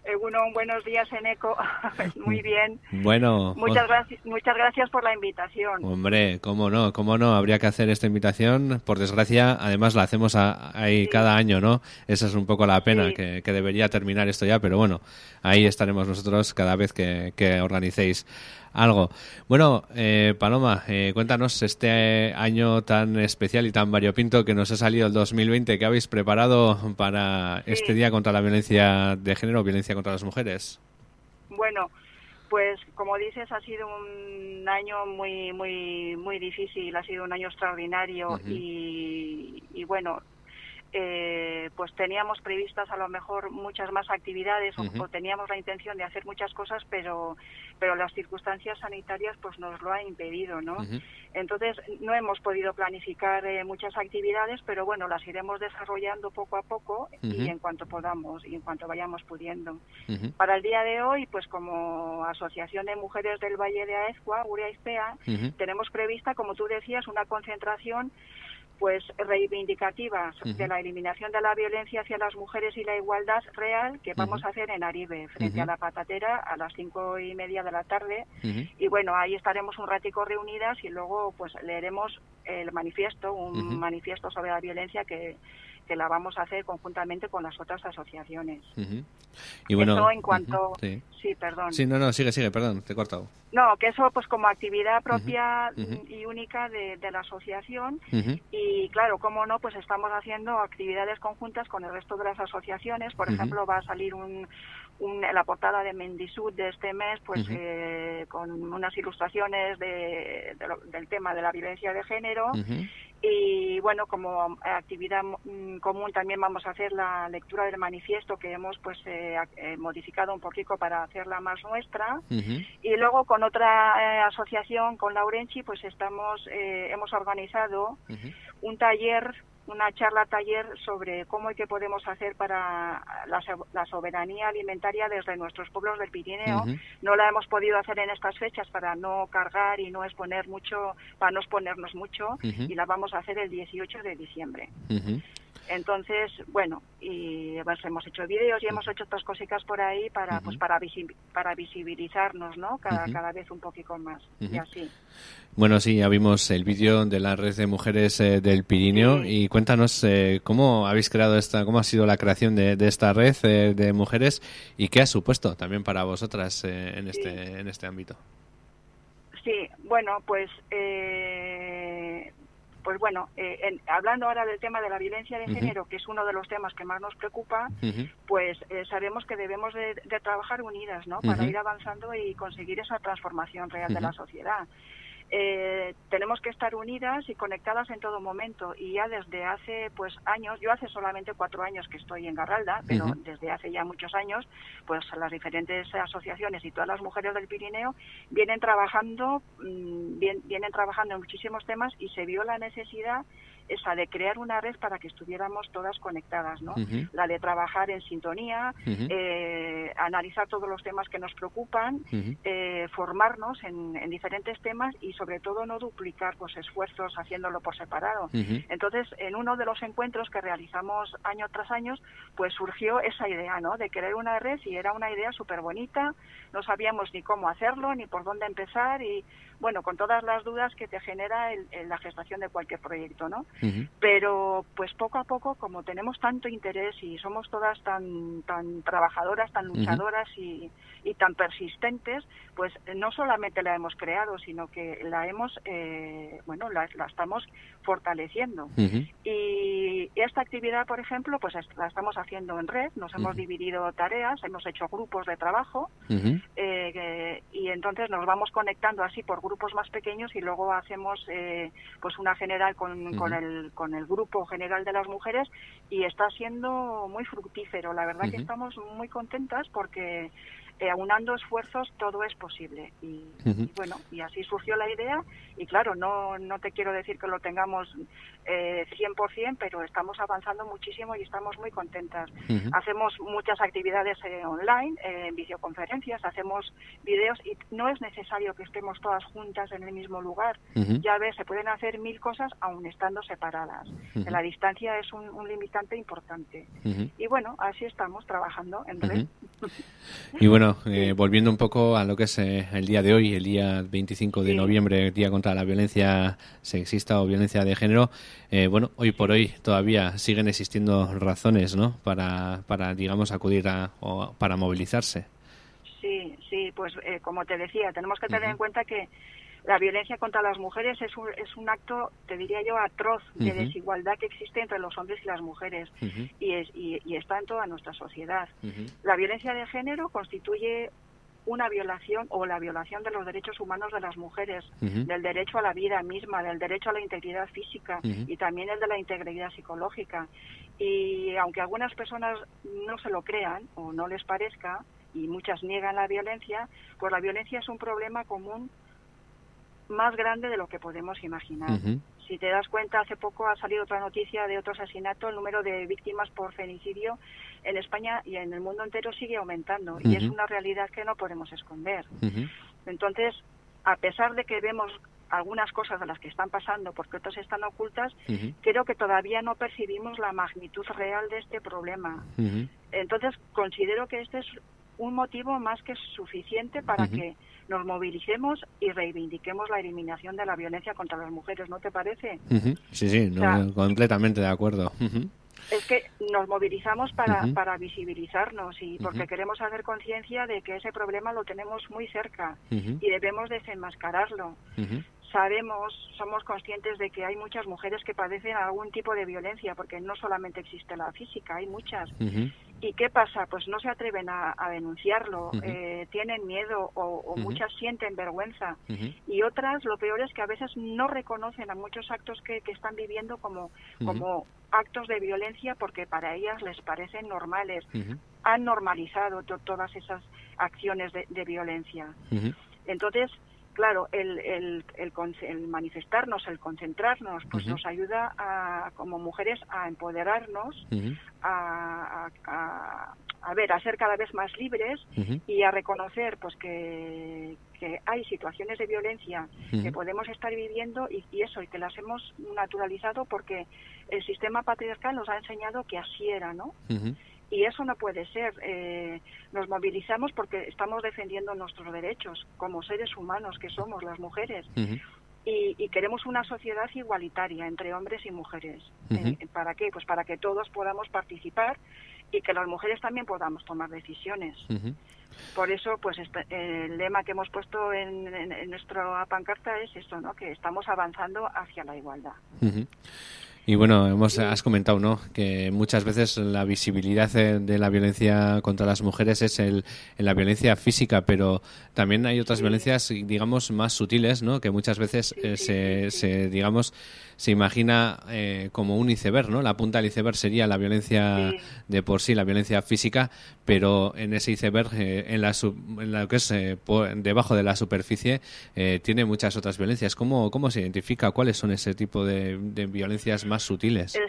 Eguno, buenos días, Eneco. Muy bien. Bueno. Muchas gracias, muchas gracias por la invitación. Hombre, cómo no, cómo no, habría que hacer esta invitación. Por desgracia, además la hacemos ahí cada año, ¿no? Esa es un poco la pena, que, que, debería terminar esto ya, pero bueno, ahí estaremos nosotros cada vez que, que organicéis algo. Bueno, eh, Paloma, eh, cuéntanos este año tan especial y tan variopinto que nos ha salido el 2020. ¿Qué habéis preparado para este día contra la violencia de género, violencia contra las mujeres? Bueno, pues como dices, ha sido un año muy, muy, muy difícil, ha sido un año extraordinario y, y bueno, eh, pues teníamos previstas a lo mejor muchas más actividades o, teníamos la intención de hacer muchas cosas, pero pero las circunstancias sanitarias pues nos lo han impedido, ¿no? Entonces no hemos podido planificar eh, muchas actividades, pero bueno, las iremos desarrollando poco a poco y en cuanto podamos y en cuanto vayamos pudiendo. Para el día de hoy, pues como Asociación de Mujeres del Valle de Aezcua, Ispea, tenemos prevista, como tú decías, una concentración pues reivindicativas de la eliminación de la violencia hacia las mujeres y la igualdad real que vamos a hacer en Aribe, frente a la patatera, a las cinco y media de la tarde. Y bueno, ahí estaremos un ratico reunidas y luego pues leeremos el manifiesto, un manifiesto sobre la violencia que, que la vamos a hacer conjuntamente con las otras asociaciones. Y bueno, eso en cuanto... sí. perdón. Sí, no, no, sigue, sigue, perdón, te he cortado. No, que eso pues como actividad propia y única de, la asociación y claro, cómo no, pues estamos haciendo actividades conjuntas con el resto de las asociaciones. Por ejemplo, va a salir un, un, la portada de Mendisud de este mes, pues eh, con unas ilustraciones de, del tema de la violencia de género y bueno, como actividad mm, común también vamos a hacer la lectura del manifiesto que hemos pues eh, eh, modificado un poquito para hacerla más nuestra. Y luego con otra eh, asociación, con Laurenchi, pues estamos hemos organizado un taller una charla taller sobre cómo y qué podemos hacer para la, soberanía alimentaria desde nuestros pueblos del Pirineo. No la hemos podido hacer en estas fechas para no cargar y no exponer mucho, para no exponernos mucho, y la vamos a hacer el 18 de diciembre. Entonces, bueno, y pues, hemos hecho vídeos y hemos hecho otras cositas por ahí para pues para para visibilizarnos, ¿no? Cada, cada vez un poquito más y así. Bueno, sí, ya vimos el vídeo de la red de mujeres eh, del Pirineo y cuéntanos eh, cómo habéis creado esta, cómo ha sido la creación de, esta red eh, de mujeres y qué ha supuesto también para vosotras en este en este ámbito. Sí, bueno, pues eh, pues bueno, eh, en- hablando ahora del tema de la violencia de género, que es uno de los temas que más nos preocupa, pues eh, sabemos que debemos de, de trabajar unidas, ¿no? Para ir avanzando y conseguir esa transformación real de la sociedad. Eh, tenemos que estar unidas y conectadas en todo momento. Y ya desde hace pues años, yo hace solamente cuatro años que estoy en Garralda, pero desde hace ya muchos años, pues las diferentes asociaciones y todas las mujeres del Pirineo vienen trabajando, mm, bien- vienen trabajando en muchísimos temas y se vio la necesidad esa de crear una red para que estuviéramos todas conectadas, ¿no? La de trabajar en sintonía, eh, analizar todos los temas que nos preocupan, eh, formarnos en, en diferentes temas y sobre todo no duplicar pues esfuerzos haciéndolo por separado. Entonces, en uno de los encuentros que realizamos año tras año, pues surgió esa idea, ¿no? De crear una red y era una idea súper bonita, no sabíamos ni cómo hacerlo, ni por dónde empezar y, bueno, con todas las dudas que te genera el- el- la gestación de cualquier proyecto, ¿no? Pero pues poco a poco como tenemos tanto interés y somos todas tan tan trabajadoras tan luchadoras y, y tan persistentes pues no solamente la hemos creado sino que la hemos eh, bueno la, la estamos fortaleciendo. Y esta actividad por ejemplo pues es- la estamos haciendo en red nos hemos dividido tareas hemos hecho grupos de trabajo eh, y entonces nos vamos conectando así por grupos más pequeños y luego hacemos eh, pues una general con, con el con el grupo general de las mujeres y está siendo muy fructífero. La verdad que estamos muy contentas porque eh, aunando esfuerzos todo es posible. Y, bueno y así surgió la idea. Y claro no no te quiero decir que lo tengamos eh, 100% pero estamos avanzando muchísimo y estamos muy contentas. Hacemos muchas actividades eh, online eh, en videoconferencias hacemos videos y no es necesario que estemos todas juntas en el mismo lugar. Ya ves se pueden hacer mil cosas aun estando separadas. La distancia es un, un limitante importante. Y bueno así estamos trabajando en red. Y bueno, eh, volviendo un poco a lo que es eh, el día de hoy, el día 25 de noviembre, Día contra la Violencia Sexista o Violencia de Género, eh, bueno, hoy por hoy todavía siguen existiendo razones, ¿no? Para, para digamos, acudir a, o para movilizarse. Sí, sí, pues eh, como te decía, tenemos que tener Ujú. en cuenta que la violencia contra las mujeres es un, es un acto, te diría yo, atroz de desigualdad que existe entre los hombres y las mujeres y, es, y, y está en toda nuestra sociedad. La violencia de género constituye una violación o la violación de los derechos humanos de las mujeres, del derecho a la vida misma, del derecho a la integridad física y también el de la integridad psicológica. Y aunque algunas personas no se lo crean o no les parezca, y muchas niegan la violencia, pues la violencia es un problema común más grande de lo que podemos imaginar. Si te das cuenta, hace poco ha salido otra noticia de otro asesinato, el número de víctimas por femicidio en España y en el mundo entero sigue aumentando y es una realidad que no podemos esconder. Entonces, a pesar de que vemos algunas cosas de las que están pasando porque otras están ocultas, creo que todavía no percibimos la magnitud real de este problema. Entonces, considero que este es un motivo más que suficiente para que nos movilicemos y reivindiquemos la eliminación de la violencia contra las mujeres, ¿no te parece? Ujú. Sí, sí, no, O sea- completamente de acuerdo. Es que nos movilizamos para, para visibilizarnos y porque queremos hacer conciencia de que ese problema lo tenemos muy cerca y debemos desenmascararlo. Sabemos, somos conscientes de que hay muchas mujeres que padecen algún tipo de violencia, porque no solamente existe la física, hay muchas. ¿Y qué pasa? Pues no se atreven a, a denunciarlo, eh, tienen miedo o, o muchas sienten vergüenza. Y otras, lo peor es que a veces no reconocen a muchos actos que, que están viviendo como, actos de violencia porque para ellas les parecen normales. Han normalizado to- todas esas acciones de, de violencia. Entonces, claro, el, el, el, el manifestarnos, el concentrarnos, pues nos ayuda a, como mujeres a empoderarnos, a, a, a- a ver, a ser cada vez más libres y a reconocer pues que, que hay situaciones de violencia que podemos estar viviendo y, y eso, y que las hemos naturalizado porque el sistema patriarcal nos ha enseñado que así era, ¿no? Y eso no puede ser. Eh, nos movilizamos porque estamos defendiendo nuestros derechos como seres humanos que somos las mujeres. Y, y queremos una sociedad igualitaria entre hombres y mujeres. Eh, ¿Para qué? Pues para que todos podamos participar y que las mujeres también podamos tomar decisiones. Por eso, pues este- el lema que hemos puesto en, en- en nuestra pancarta es eso, ¿no? Que estamos avanzando hacia la igualdad. Y bueno, hemos, has comentado, ¿no? Que muchas veces la visibilidad eh, de la violencia contra las mujeres es el, en la violencia física, pero también hay otras violencias, digamos, más sutiles, ¿no? Que muchas veces eh, se, se, digamos, se imagina eh, como un iceberg, ¿no? La punta del iceberg sería la violencia de por sí, la violencia física, pero en ese iceberg, eh, en, la sub- en lo que es eh, debajo de la superficie, eh, tiene muchas otras violencias. ¿Cómo, cómo se identifica? ¿Cuáles son ese tipo de, de violencias más sutiles? Es,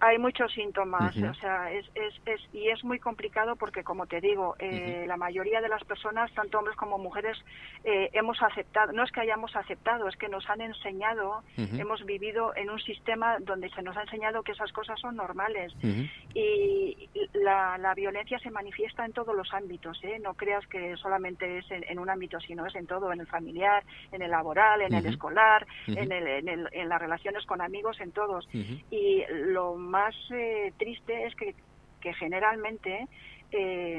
hay muchos síntomas, o sea, es, es, es, y es muy complicado porque, como te digo, eh, la mayoría de las personas, tanto hombres como mujeres, eh, hemos aceptado, no es que hayamos aceptado, es que nos han enseñado, hemos vivido en un sistema donde se nos ha enseñado que esas cosas son normales. Y la, la violencia se manifiesta en todos los ámbitos, ¿eh? no creas que solamente es en, en un ámbito, sino es en todo, en el familiar, en el laboral, en el escolar, en, el, en, el- en las relaciones con amigos, en todos. Y lo más eh, triste es que, que generalmente eh,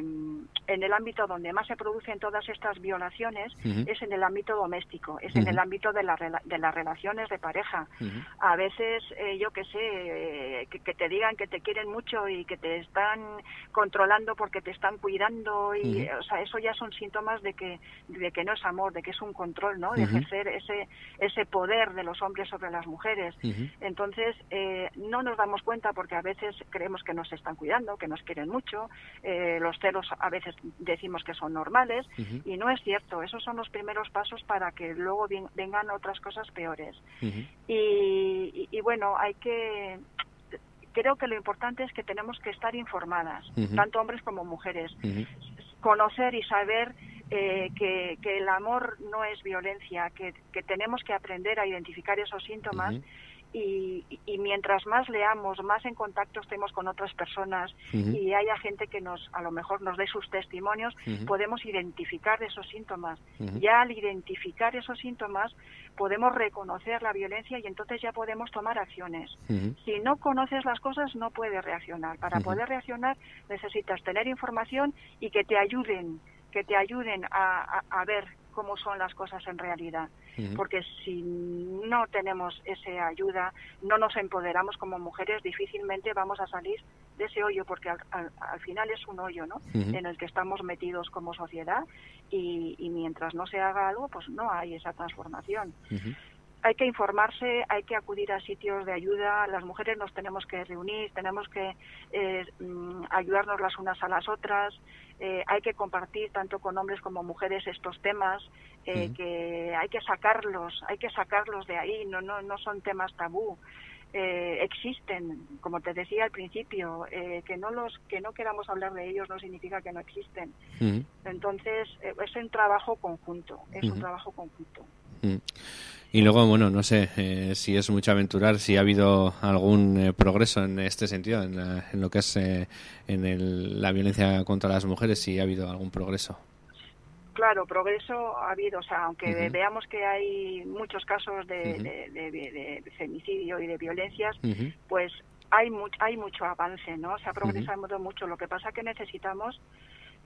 en el ámbito donde más se producen todas estas violaciones es en el ámbito doméstico, es en el ámbito de, la de las relaciones de pareja. A veces, eh, yo que sé, eh, que, que te digan que te quieren mucho y que te están controlando porque te están cuidando y, o sea, eso ya son síntomas de que de que no es amor, de que es un control, ¿no? De ejercer ese ese poder de los hombres sobre las mujeres. Entonces, eh, no nos damos cuenta porque a veces creemos que nos están cuidando, que nos quieren mucho, eh, los celos a veces decimos que son normales y no es cierto. Esos son los primeros pasos para que luego ven- vengan otras cosas peores. Y, y- y bueno, hay que... Creo que lo importante es que tenemos que estar informadas, tanto hombres como mujeres. Conocer y saber eh, que, que el amor no es violencia, que, que tenemos que aprender a identificar esos síntomas y- y mientras más leamos, más en contacto estemos con otras personas y haya gente que nos a lo mejor nos dé sus testimonios, podemos identificar esos síntomas. Ya al identificar esos síntomas podemos reconocer la violencia y entonces ya podemos tomar acciones. Si no conoces las cosas, no puedes reaccionar. Para poder reaccionar necesitas tener información y que te ayuden, que te ayuden a, a- a ver cómo son las cosas en realidad. Porque si no tenemos esa ayuda, no nos empoderamos como mujeres, difícilmente vamos a salir de ese hoyo, porque al, al- al final es un hoyo, ¿no? En el que estamos metidos como sociedad y, y mientras no se haga algo, pues no hay esa transformación hay que informarse, hay que acudir a sitios de ayuda, las mujeres nos tenemos que reunir, tenemos que eh, mm, ayudarnos las unas a las otras, eh, hay que compartir tanto con hombres como mujeres estos temas, eh, que hay que sacarlos, hay que sacarlos de ahí, no, no, no son temas tabú. Eh, existen, como te decía al principio, eh, que no los que no queramos hablar de ellos no significa que no existen. Entonces eh, es un trabajo conjunto, es un trabajo conjunto. Mm. Y luego, bueno, no sé eh, si es mucho aventurar, si ha habido algún eh, progreso en este sentido, en, la- en lo que es eh, en el- la violencia contra las mujeres, si ha habido algún progreso. Claro, progreso ha habido, o sea, aunque veamos que hay muchos casos de, de- de- de femicidio y de violencias, pues hay, mu- hay mucho avance, ¿no? Se ha progresado mucho. Lo que pasa que necesitamos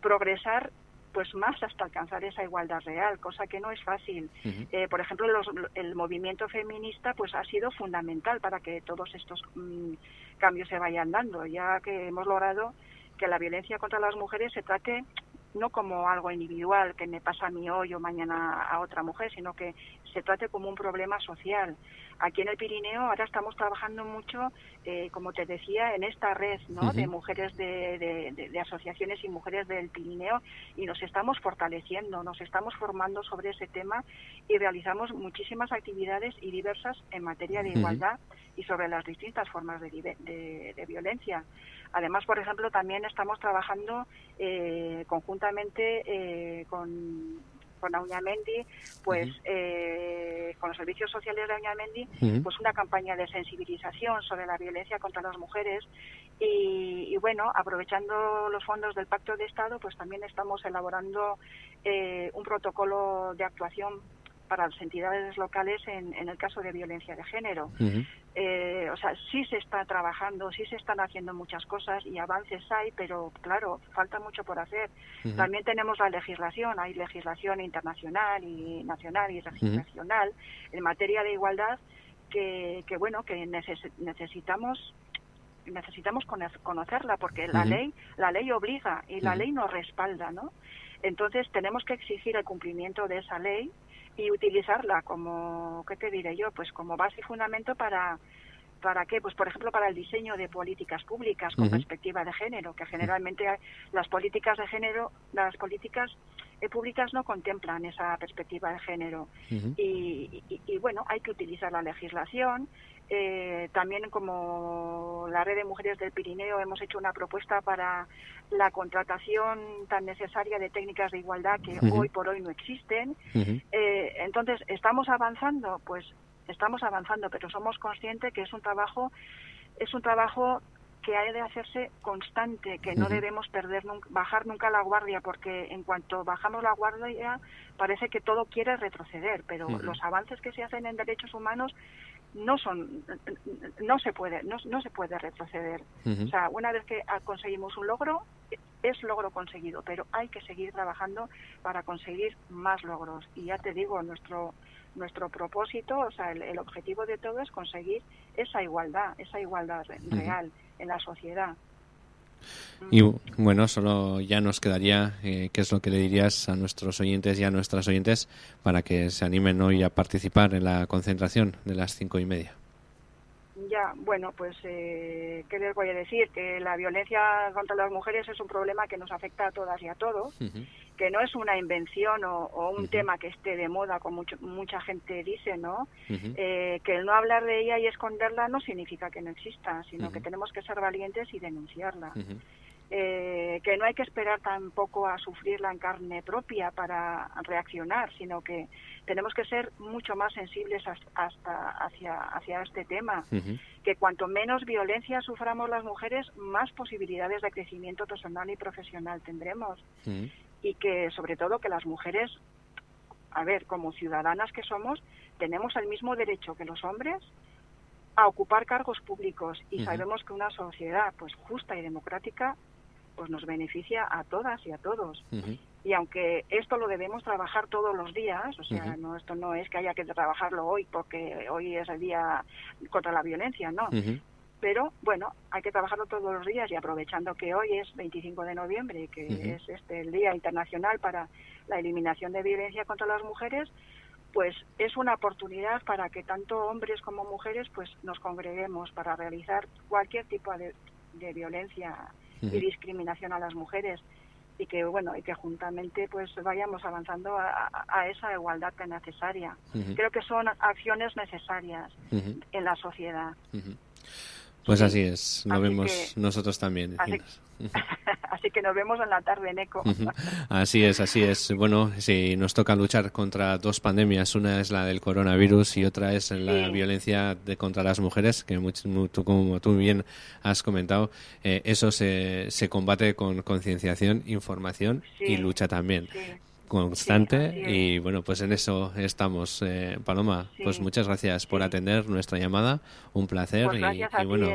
progresar pues más hasta alcanzar esa igualdad real, cosa que no es fácil. Eh, por ejemplo, los- el movimiento feminista pues ha sido fundamental para que todos estos mm, cambios se vayan dando, ya que hemos logrado que la violencia contra las mujeres se trate no como algo individual que me pasa a mí hoy o mañana a otra mujer, sino que se trate como un problema social. Aquí en el Pirineo ahora estamos trabajando mucho, eh, como te decía, en esta red ¿no? De mujeres de, de- de- de asociaciones y mujeres del Pirineo y nos estamos fortaleciendo, nos estamos formando sobre ese tema y realizamos muchísimas actividades y diversas en materia de igualdad y sobre las distintas formas de violencia. Además, por ejemplo, también estamos trabajando eh, conjuntamente eh, con, con Auñamendi, pues eh, con los servicios sociales de Auñamendi, Ujú. pues una campaña de sensibilización sobre la violencia contra las mujeres y, y bueno, aprovechando los fondos del Pacto de Estado, pues también estamos elaborando eh, un protocolo de actuación para las entidades locales en, en el caso de violencia de género. Eh, o sea, sí se está trabajando, sí se están haciendo muchas cosas y avances hay, pero claro, falta mucho por hacer. También tenemos la legislación, hay legislación internacional y nacional y regional en materia de igualdad que, que bueno, que necesitamos necesitamos conocerla porque la ley la ley obliga y la ley nos respalda, ¿no? Entonces tenemos que exigir el cumplimiento de esa ley y utilizarla como, ¿qué te diré yo? Pues como base y fundamento para, ¿para qué? Pues por ejemplo para el diseño de políticas públicas con perspectiva de género, que generalmente las políticas de género, las políticas eh, públicas no contemplan esa perspectiva de género. y, y, bueno, hay que utilizar la legislación, eh, también como la red de mujeres del Pirineo hemos hecho una propuesta para la contratación tan necesaria de técnicas de igualdad que hoy por hoy no existen. eh, entonces, ¿estamos avanzando? Pues estamos avanzando, pero somos conscientes que es un trabajo, es un trabajo que ha de hacerse constante, que no debemos perder bajar nunca la guardia, porque en cuanto bajamos la guardia parece que todo quiere retroceder, pero los avances que se hacen en derechos humanos no son no se puede no, no se puede retroceder. O sea una vez que conseguimos un logro es logro conseguido pero hay que seguir trabajando para conseguir más logros. Y ya te digo nuestro nuestro propósito o sea el, objetivo de todo es conseguir esa igualdad esa igualdad real en la sociedad y bueno, solo ya nos quedaría eh, qué es lo que le dirías a nuestros oyentes y a nuestras oyentes para que se animen hoy a participar en la concentración de las cinco y media. Ya, bueno, pues, eh, ¿qué les voy a decir? Que la violencia contra las mujeres es un problema que nos afecta a todas y a todos, que no es una invención o, un tema que esté de moda, como mucha gente dice, ¿no? eh, que el no hablar de ella y esconderla no significa que no exista, sino que tenemos que ser valientes y denunciarla eh, que no hay que esperar tampoco a sufrirla en carne propia para reaccionar, sino que tenemos que ser mucho más sensibles hasta hacia, hacia este tema, que cuanto menos violencia suframos las mujeres, más posibilidades de crecimiento personal y profesional tendremos. Y que sobre todo que las mujeres, a ver, como ciudadanas que somos, tenemos el mismo derecho que los hombres a ocupar cargos públicos y sabemos que una sociedad pues justa y democrática pues nos beneficia a todas y a todos. Y aunque esto lo debemos trabajar todos los días, o sea, no esto no es que haya que trabajarlo hoy porque hoy es el día contra la violencia, no. Pero bueno, hay que trabajarlo todos los días y aprovechando que hoy es 25 de noviembre, que es este el Día Internacional para la Eliminación de Violencia contra las Mujeres, pues es una oportunidad para que tanto hombres como mujeres pues nos congreguemos para realizar cualquier tipo de, de violencia y discriminación a las mujeres y que bueno y que juntamente pues vayamos avanzando a, esa igualdad tan necesaria. Creo que son acciones necesarias en la sociedad pues así es, lo vemos nosotros también. Así, que nos vemos en la tarde en ECO. así es, así es. Bueno, si nos toca luchar contra dos pandemias, una es la del coronavirus y otra es la violencia de, contra las mujeres, que tú, como tú bien has comentado, eh, eso se, se combate con concienciación, información y lucha también constante y bueno pues en eso estamos eh, Paloma. Pues muchas gracias por atender nuestra llamada. Un placer pues y, bueno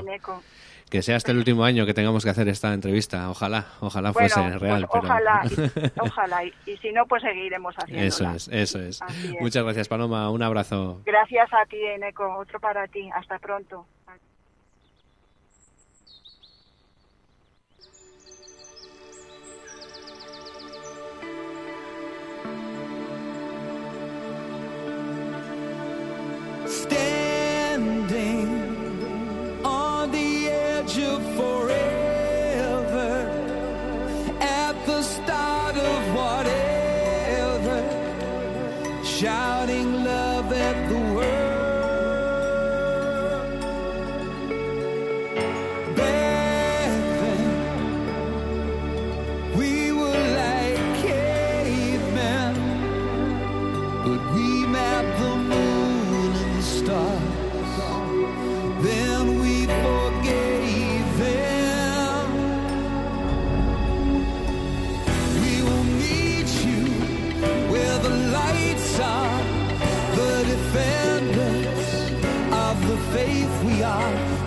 que sea este el último año que tengamos que hacer esta entrevista. Ojalá ojalá fuese pues real ojalá ojalá y, si no pues seguiremos haciendo eso es eso es. muchas gracias Paloma. Un abrazo. Gracias a ti Eneco. Otro para ti. Hasta pronto forever. At the start of whatever shouting love at the world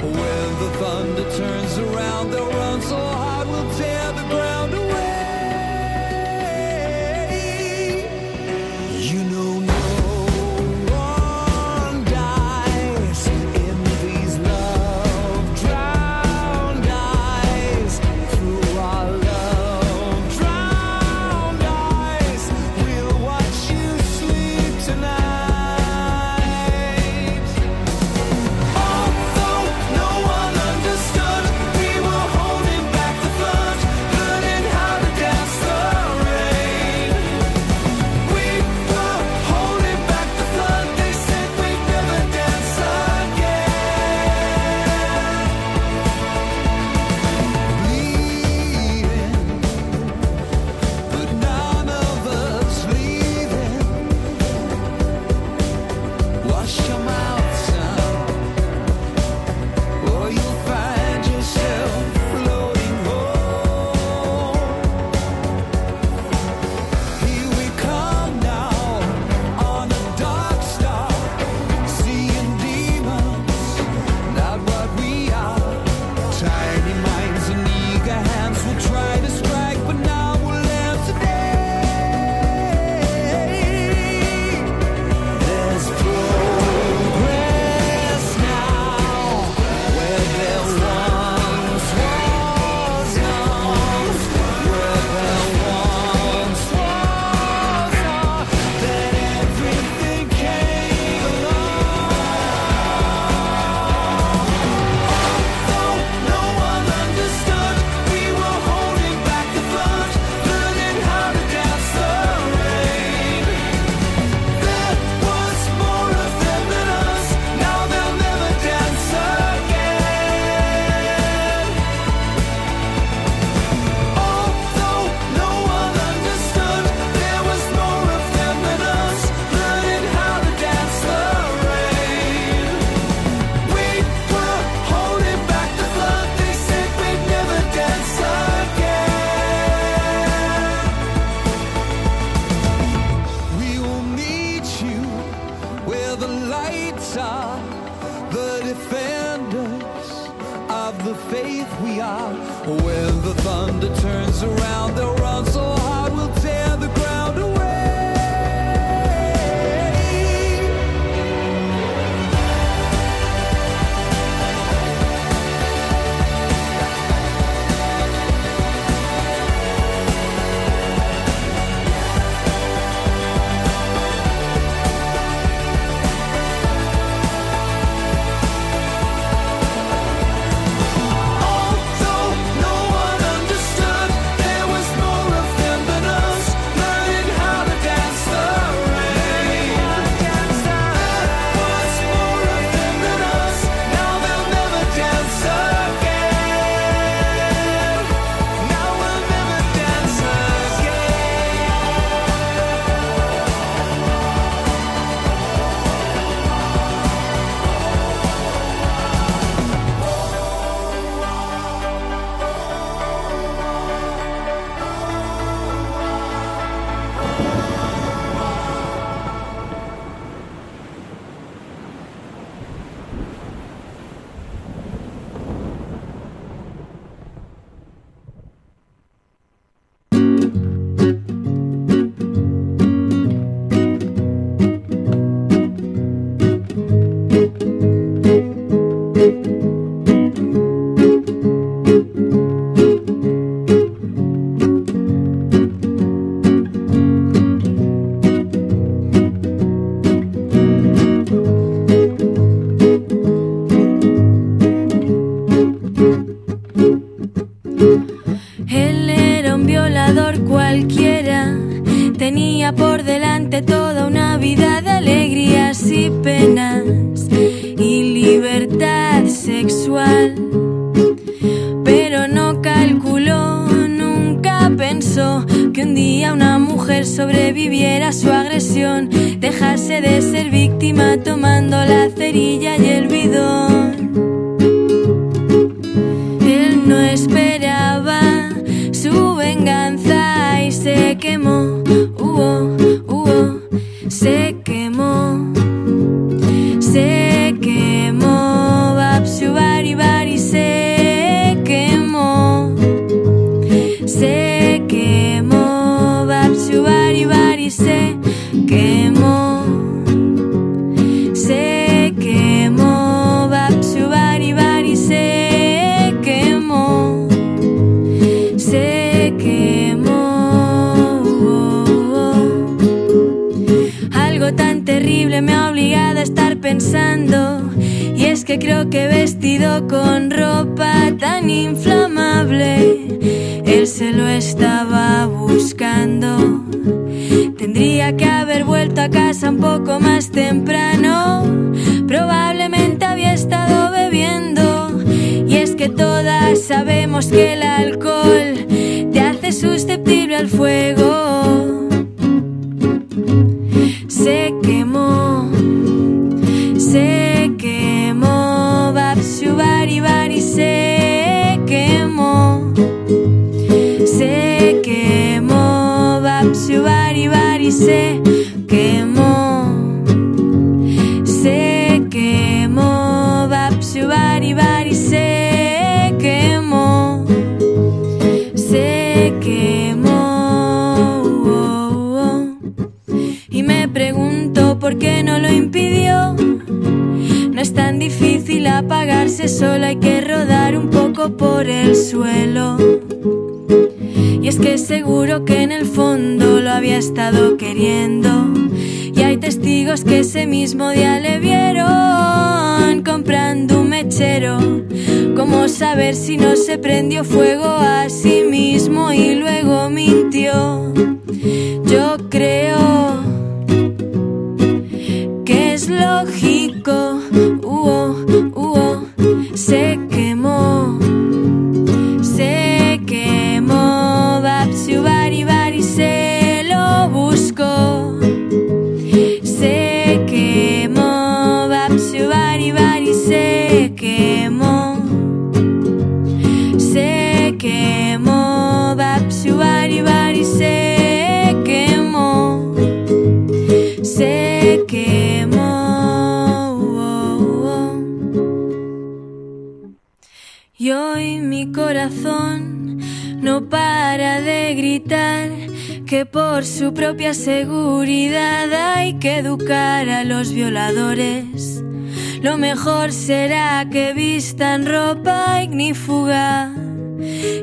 When the thunder turns around, they'll run so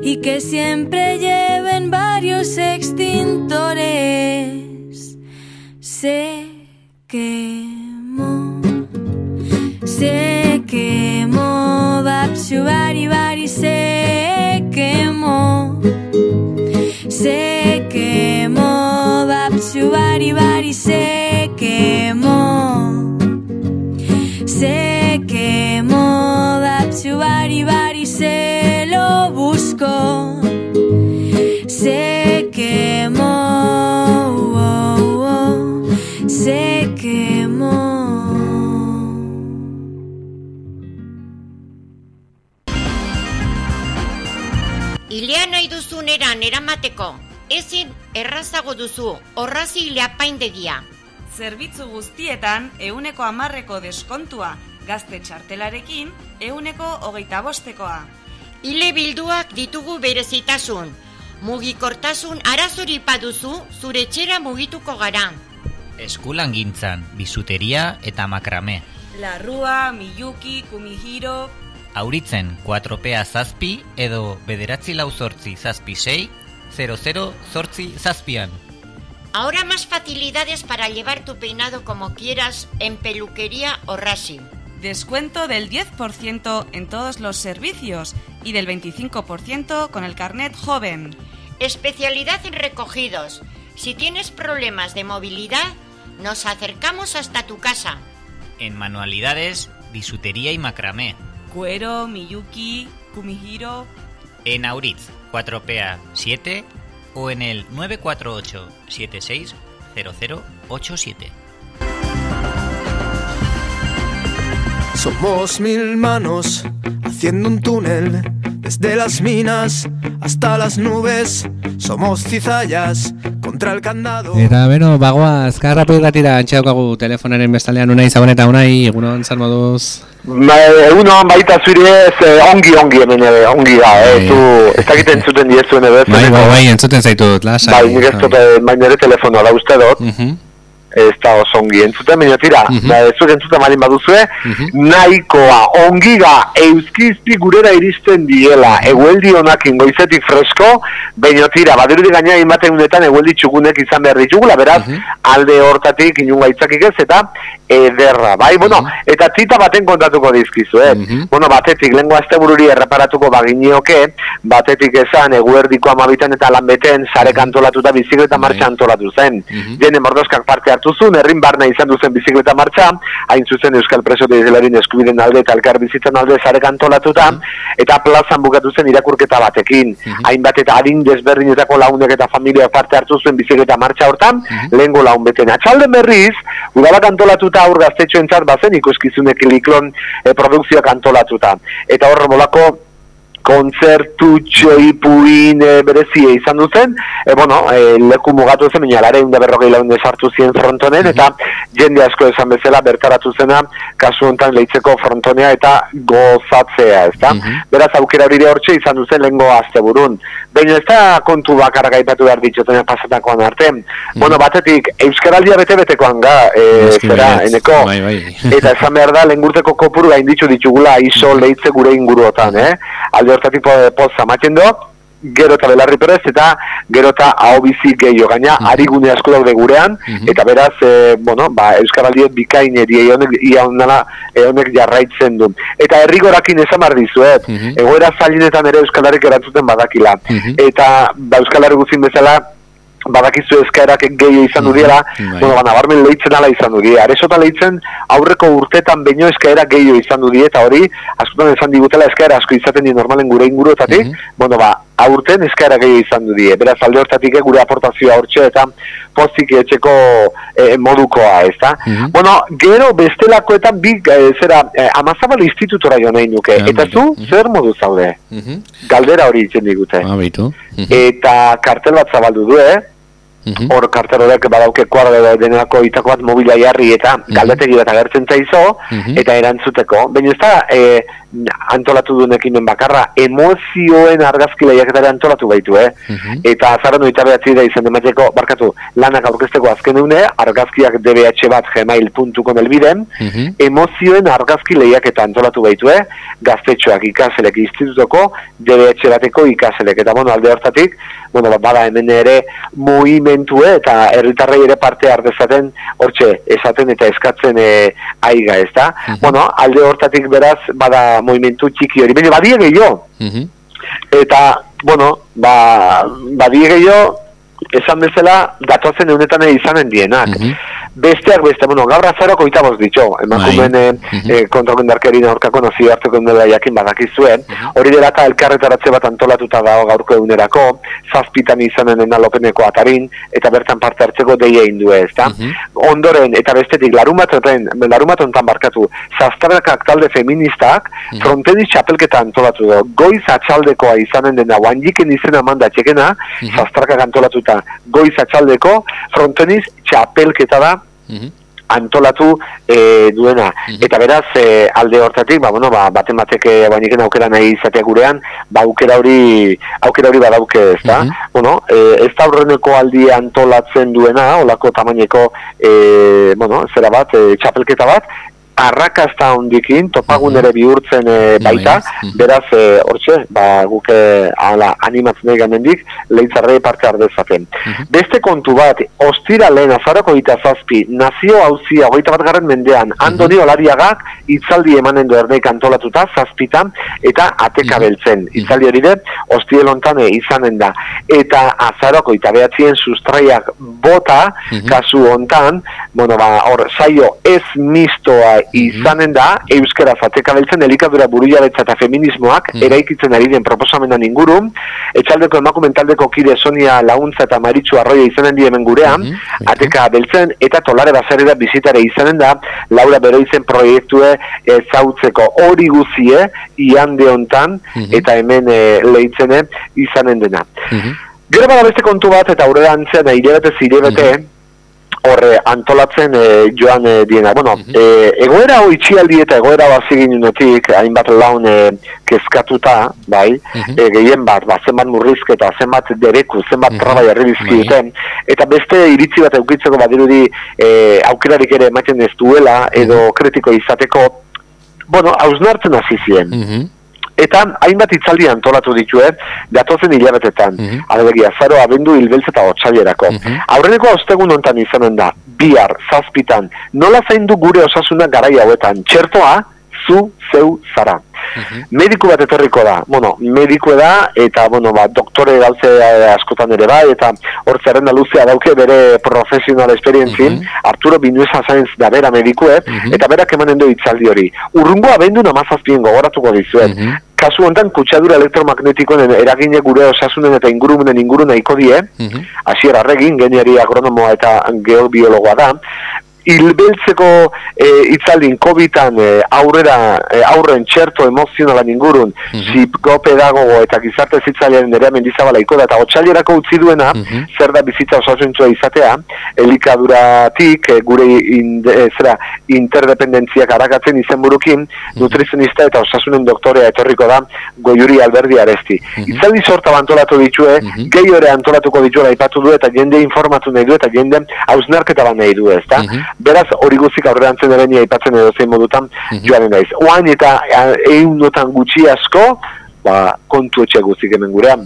y que siempre lleven varios extintores. Se quemó, se quemó, Babsu Bari se quemó, se quemó, Babsu Bari se quemó, se quemó, Babsu Bari eran eramateko, ezin errazago duzu, horrazi ile apaindegia. Zerbitzu guztietan euneko amarreko deskontua, gazte txartelarekin euneko hogeita bostekoa. Ile bilduak ditugu berezitasun, mugikortasun arazori paduzu zure etxera mugituko gara. Eskulangintzan, bisuteria eta makrame. Larrua, Miyuki, Kumihiro, Auritzen 4PA zazpi edo bederatzi lau zortzi zazpi sei, 00 zortzi zazpian. Ahora más facilidades para llevar tu peinado como quieras en peluquería o rasi. Descuento del 10% en todos los servicios y del 25% con el carnet joven. Especialidad en recogidos. Si tienes problemas de movilidad, nos acercamos hasta tu casa. En manualidades, bisutería y macramé. Cuero, Miyuki, Kumihiro. En Auritz 4PA 7 o en el 948 76 0087. Somos mil manos haciendo un túnel desde las minas hasta las nubes. Somos cizallas contra el candado. Eta beno, bagoaz, karrapo irratira antxeaukagu telefonaren bestalean unai zabon eta unai, egunon zer moduz. Ba, egunon baita zuri ez, eh, ongi ongi hemen ere, ongi da, eh, zu, ez dakit entzuten diezuen ere. Bai, bai, bai, entzuten zaitut, lasai. Bai, nik ez dut, eh, bai nire telefonoa da uste dut. Mhm. Ez da oso ongi entzuten, baina tira, mm -hmm. zuek entzuten malin baduzue, nahikoa ongiga euskizpi gurera iristen diela, egueldi honak ingoizetik fresko, baina tira, badirudi gaina imaten unetan egueldi txugunek izan behar ditugula, beraz, alde hortatik inunga itzakik ez, eta ederra, bai, bueno, eta tita baten kontatuko dizkizu, eh? Bueno, batetik, lengua azte bururi erreparatuko baginioke, batetik esan, eguerdiko amabitan eta lanbeten, sare kantolatuta bizikleta martxa antolatu zen. Jene mordoskak parte hartu zuen, herrin barna izan duzen bizikleta martxa, hain zuzen Euskal Preso Dizelarin eskubiden alde eta elkar bizitzen alde sare kantolatuta, eta plazan bukatu zen irakurketa batekin. Hainbat eta adin desberdinetako launek eta familia parte hartu zuen bizikleta martxa hortan, lehengo laun beten. Atxalde berriz, udalak antolatuta aur gaztetxoentzat bazen ikuskizunek liklon e, produkzioak antolatuta. Eta hor molako kontzertu txoipuin e, berezia izan duzen, e, bueno, e, leku mugatu zen, baina lare hunde berrogei launde sartu ziren frontonen, eta jende asko esan bezala bertaratu zena, kasu honetan lehitzeko frontonea eta gozatzea, ezta? Beraz, aukera hori hortxe izan duzen lehengo azte burun. Baina ez da kontu bakarra gaipatu behar ditzotenak pasatakoan arte. Bueno, batetik, Euskaraldia bete-betekoan ga, e, zera, eneko, Bai, bai. eta esan behar da, lengurteko kopuru gain ditzu ditugula iso lehitze gure inguruotan, eh? Alde hortatik po- poz zamatzen do, gero eta belarri perez, eta gero eta hau bizi gehiago, gaina ari gune asko daude gurean, eta beraz, e, bueno, ba, Euskaraldi bikain eri honek, ia ondala, e, honek jarraitzen du. Eta herrigorakin esan behar dizuet, egoera zailenetan ere Euskalarik erantzuten badakila. Eta ba, Euskalari guzin bezala, badakizu eskaerak gehi izan du diela, bueno, ba, nabarmen lehitzen ala izan du die. Aresota lehitzen aurreko urtetan baino eskaera gehiago izan du die, eta hori, askotan esan digutela eskaera asko izaten di normalen gure inguruetatik, bueno, ba, aurten eskaera gehiago izan du die. Beraz, alde hortatik eh, gure aportazioa hortxe eta pozik etxeko eh, modukoa, ez da? Bueno, gero bestelakoetan bi, eh, zera, eh, amazabal institutora jo nahi nuke. eta zu, zer modu zaude? Galdera hori itzen digute. Ah, beitu. Eta kartel bat zabaldu du, eh? Hor kartel horrek badauke kuadro denako itako bat mobila jarri eta galdetegi bat agertzen zaizo, eta erantzuteko. Baina ez da, eh, antolatu duen ekimen bakarra, emozioen argazki lehiaketare antolatu baitu, eh? Eta azaran oita behatzi da izan demateko, barkatu, lanak aurkezteko azken une, argazkiak dbh bat gmail.com elbiden, emozioen argazki lehiaketa antolatu baitu, eh? Gaztetxoak ikaselek institutoko, DBH bateko ikaselek. Eta, bueno, alde hortatik, bueno, ba, bada hemen ere mugimendu eh, eta herritarrei ere parte hartezaten hortxe esaten eta eskatzen e, aiga, ez da? Bueno, alde hortatik beraz, bada mugimendu txiki hori. Baina, badie gehiago. Eta, bueno, ba, badie gehiago, esan bezala, datozen eunetan izanen dienak. Besteak beste, bueno, gaur azaroko itaboz ditxo, emakumen eh, eh, kontrakendarkerin aurkako nazio hartzeko dela jakin badakizuen, hori dela eta elkarretaratze bat antolatuta dago gaurko egunerako, zazpitan izanen enalopeneko atarin, eta bertan parte hartzeko deia indue, ezta? Ondoren, eta bestetik, larumatoten, larumatontan barkatu, zaztarakak talde feministak, fronteniz txapelketa antolatu do, goiz atxaldekoa izanen dena, guanjiken izena manda txekena, zaztarakak antolatuta, goiz atxaldeko, fronteniz txapelketa da, antolatu e, duena. Eta beraz, e, alde hortatik, ba, bueno, ba, baten batek e, bainiken aukera nahi izatea gurean, ba, aukera hori, aukera hori badauke, ez da? Bueno, e, ez da aurreneko aldi antolatzen duena, olako tamaineko, e, bueno, zera bat, e, txapelketa bat, arrakasta hondikin, topagun ere bihurtzen e, baita, beraz, e, hortxe, ba, guk e, ala, animatzen nahi gamendik, lehitzarrei parte ardezaten. Beste kontu bat, ostira lehen azaroko gita zazpi, nazio hauzia, hogeita bat garren mendean, Andoni Olariagak itzaldi emanen du erdeik antolatuta, zazpitan, eta ateka beltzen. Itzaldi hori de, ostiel hontan e, izanen da. Eta azaroko eta behatzien sustraiak bota, kasu hontan, bueno, ba, hor, saio ez mistoa izanen da, euskara zateka beltzen elikadura burujabetza eta feminismoak eraikitzen ari den proposamenan inguru, etxaldeko emakumen taldeko kide Sonia Laguntza eta Maritxu Arroia izanen di hemen gurean, ateka beltzen eta tolare basarera bizitare izanen da, Laura Beroizen proiektue ezautzeko hori guzie, iande hontan, eta hemen e, lehitzene izanen dena. Gero bada beste kontu bat, eta aurrera antzean, hilebete zirebete, horre antolatzen e, joan e, diena. Bueno, e, egoera hau itxialdi eta egoera bazi ginunetik, hainbat laun e, kezkatuta, bai, e, gehien bat, ba, zenbat murrizketa, zenbat dereku, zenbat traba jarri dizkieten, eta beste iritzi bat eukitzeko badirudi e, aukerarik ere ematen ez duela, edo kritiko izateko, bueno, hausnartzen hasi ziren. Eta hainbat itzaldi antolatu ditue, datozen hilabetetan. Alegia, zaro abendu hilbeltz eta otsailerako. Aurreneko ostegun hontan izanen da, bihar, zazpitan, nola zaindu gure osasuna garai hauetan, txertoa, zu, zeu, zara. Mediku bat etorriko da, bueno, mediku da, eta, bueno, ba, doktore gauze eh, askotan ere bai, eta hor zerrenda luzea dauke bere profesional esperientzin, Arturo Binuesa Sainz da bera medikue, eta berak emanen du itzaldi hori. Urrungo abendu namazazpien gogoratuko dizuet. Kasu honetan, kutsadura elektromagnetikoen eragine gure osasunen eta ingurumenen inguru nahiko die, hasier arregin, geniari agronomoa eta geobiologoa da, hilbeltzeko e, itzaldin COVID-an e, aurrera e, aurren txerto emozionalan ingurun psikopedagogo eta gizarte zitzailearen ere mendizabalaiko da eta otxailerako utzi duena zer da bizitza osasuntzua izatea elikaduratik e, gure inde, e, zera, interdependentziak arakatzen izenburukin nutrizionista eta osasunen doktorea etorriko da goiuri alberdi aresti. Itzaldi sorta antolatu ditue gehi ore antolatuko dituela aipatu du eta jende informatu nahi du eta jende hausnarketa bat nahi du ezta beraz hori guzik aurrerantzen ere aipatzen edo zein modutan joanen naiz. Oain eta egunotan gutxi asko, ba, kontu etxe guzik hemen gurean.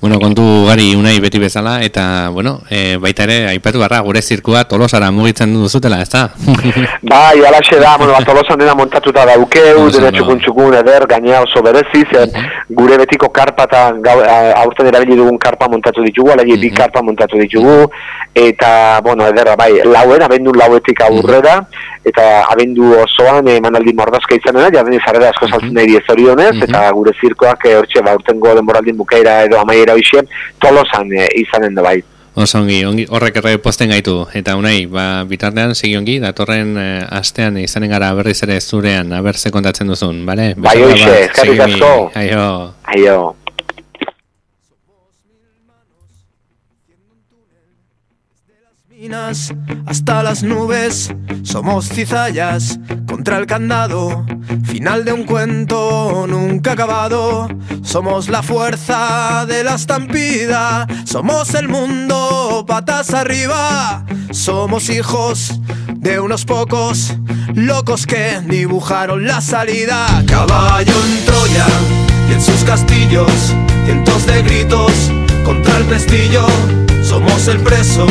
Bueno, kontu gari unai beti bezala, eta, bueno, e, baita ere, aipatu barra, gure zirkua tolosara mugitzen duzutela, ez da? bai, alaxe da, bueno, ba, tolosan dena montatuta daukeu, dena txukun txukun eder, gainea oso berezi, zen gure betiko karpa eta aurten erabili dugun karpa montatu ditugu, alagi bi karpa montatu ditugu, eta, bueno, ederra, bai, lauen, abendu lauetik aurrera, eta abendu osoan emanaldi mordazka izanen da, jaden izarrera asko saltzen nahi diez orionez, eta gure zirkoak eh, hortxe, ba, urtengo denboraldin bukaera edo amaiera hoxe, tolosan eh, izanen da bai. Oso ongi, ongi, horrek erre posten gaitu. Eta unai, ba, bitartean segi ongi, datorren eh, astean izanen gara berriz ere zurean, aber ze kontatzen duzun, bale? Bai, hoxe, segi ongi. asko. Aio. Aio. Hasta las nubes, somos cizallas contra el candado, final de un cuento nunca acabado, somos la fuerza de la estampida, somos el mundo patas arriba, somos hijos de unos pocos locos que dibujaron la salida, caballo en Troya y en sus castillos, cientos de gritos contra el pestillo, somos el preso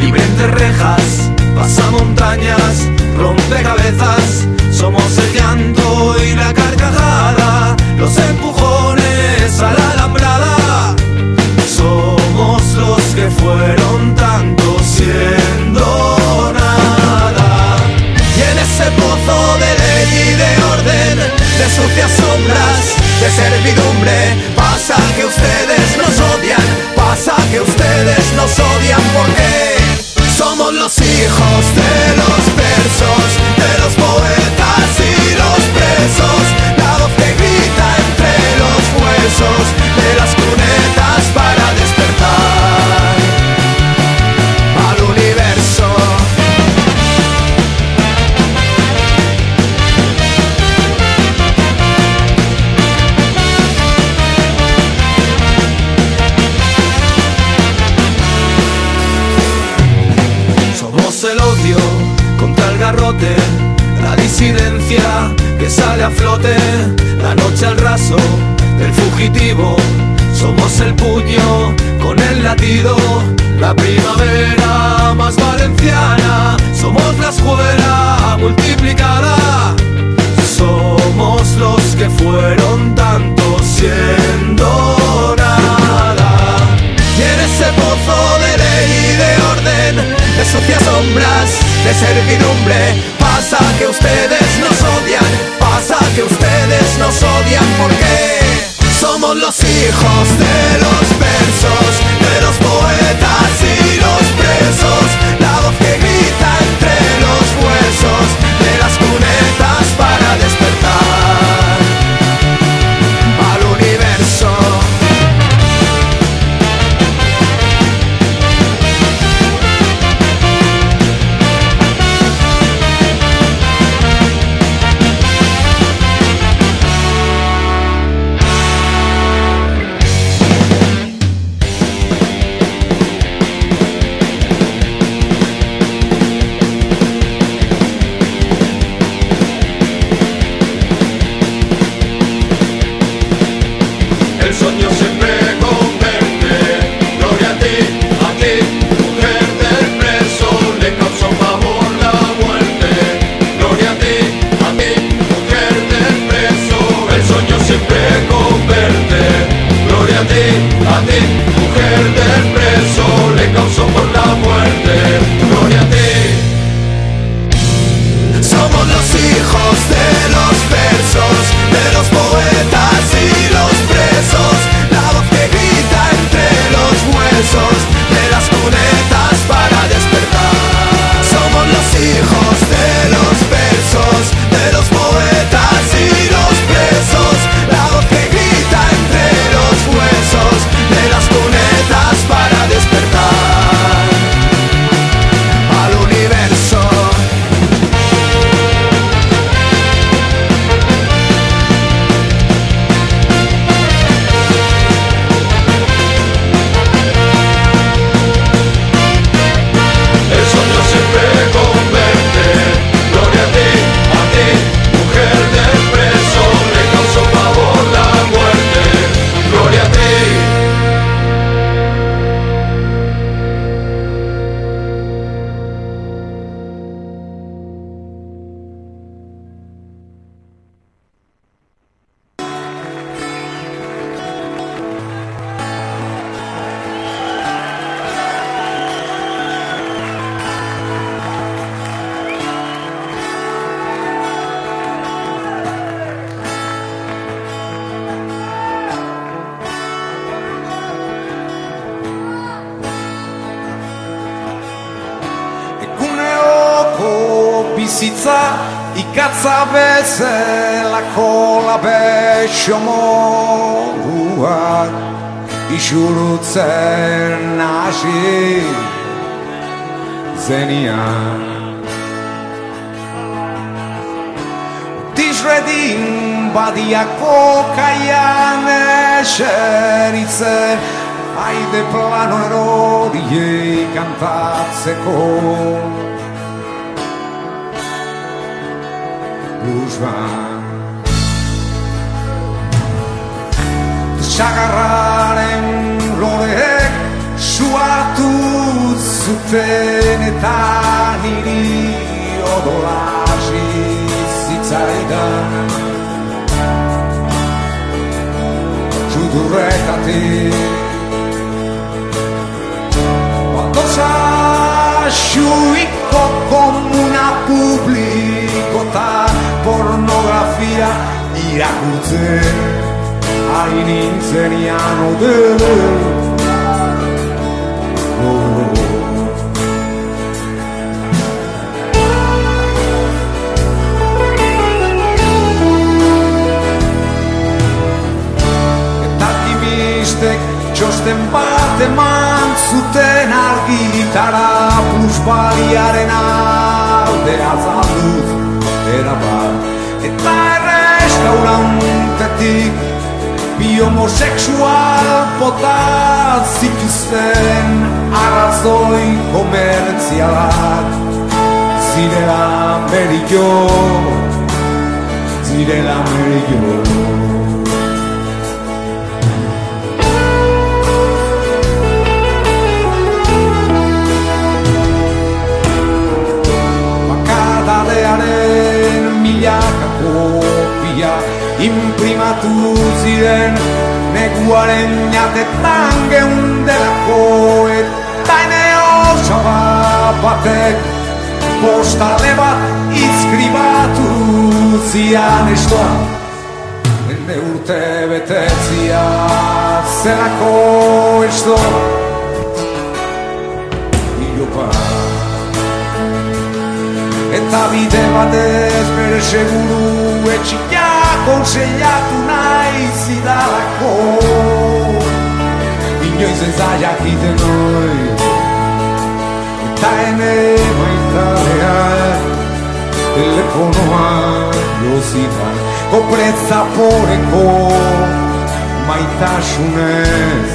libre entre rejas, pasa montañas, rompe cabezas, somos el llanto y la carcajada, los empujones a la alambrada, somos los que fueron tanto siendo nada. Y en ese pozo de ley y de orden, de sucias sombras, de servidumbre, pasa que ustedes nos odian, pasa que ustedes nos odian porque somos los hijos de los versos, de los poetas y los presos, la voz que grita entre los huesos fugitivo. Somos el puño con el latido, la primavera más valenciana. Somos la escuela multiplicada. Somos los que fueron tantos siendo nada. Y en ese pozo de ley y de orden, de sucias sombras, de servidumbre, холсты edin badiako kaian eseritze Haide plano erodiei kantatzeko Buzba Txagarraren loreek suartu zuten eta niri odolak zaidan Txudurretati Quando sa ba, Xuiko komuna publiko Ta pornografia Irakutzen Hain intzenian Odeu bat eman zuten argitara plusbaliaren alde azalduz erabat. Eta errestaurantetik bi homosexual bota zituzten arrazoi komertzialak. Zirela merillo zirela merillo milaka kopia imprimatu ziren neguaren jatetan geundelako eta ene osaba batek postale bat izkribatu zian estoa. Ene urte betetzia zelako esto Eta bide batez bere seguru etxia konseiatu nahi zidalako. Inoiz ez da jakiten hori Eta ene maitadea telefonoa jozitan Kopreza poreko maitasunez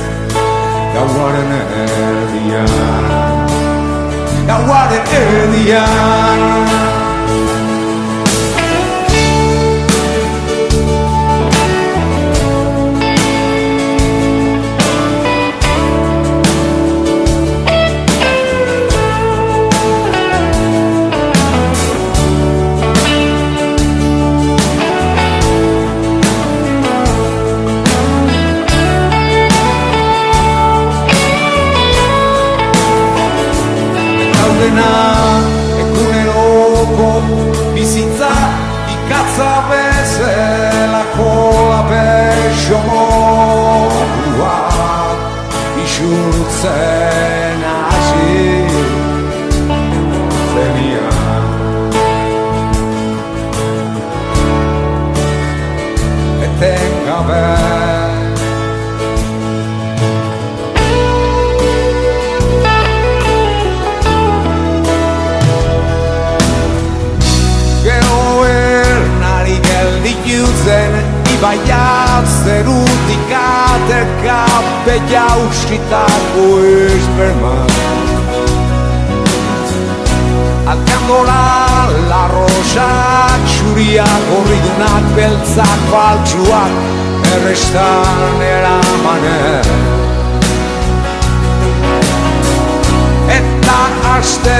Gauaren erdian. Gauaren erdian now. zerutik ateka Bela uskitako esperman Alkandora larrosak Xuriak, gorridunak, beltzak, faltsuak Errestan eramanen eta aste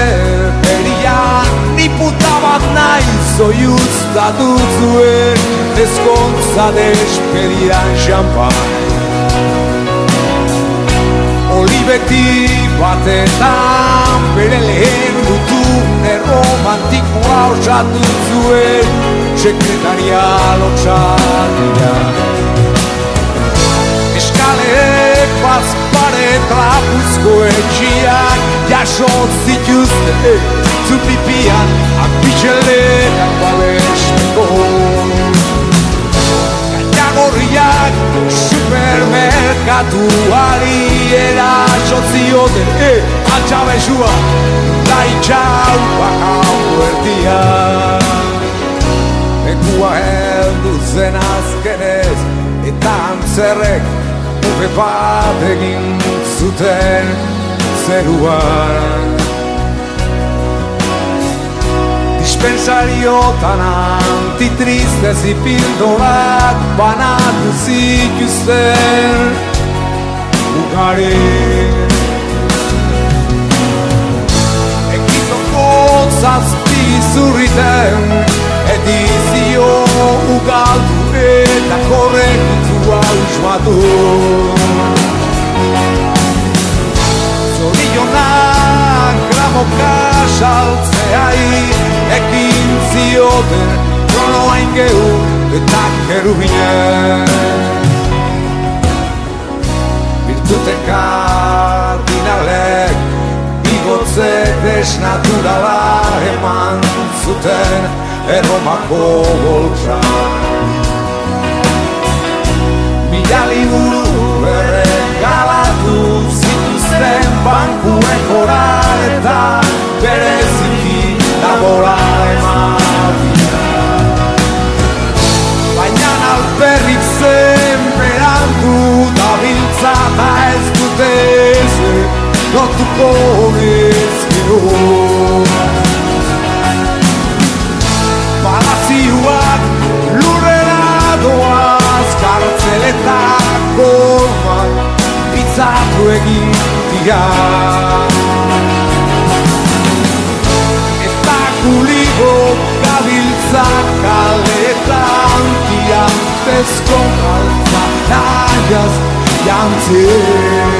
peria ni puta bat nahi zoiuz datutzuen ezkontza desperia jampan Olibeti batetan bere lehen dutun erromantikoa osatu zuen sekretaria lotxatia Eskalean la buzkoe txia Jaso zituzte zupipian Apitxele dakbale esmiko Kantagorriak supermerkatu Ari era txotzioten e, Altxabesua da itxau baka huertia Ekua helduzen azkenez Eta antzerrek Upe bat egin zuten zeruan Dispensariotan antitriztez ipildorak Banatu zituzten Ugari Ekitoko zazpi zurriten Edizio ugaldu eta korrektua usmatu Zorionak gramoka saltzeai Ekin zioten kronoain gehu eta kerubinen Virtute kardinalek Bigotze desnaturala eman zuten Erromako boltsan Mila liburu erregalatu zituzten bankuen koral eta bereziki laboral ematia Baina alperrik zen berandu da biltza eta ez dute ze lotuko ezkero Palazioak lurrera doaz Paletako bat Pitzatu egin dira Eta da kuligo gabiltza Kaletan diantezko galtza Naiaz jantzea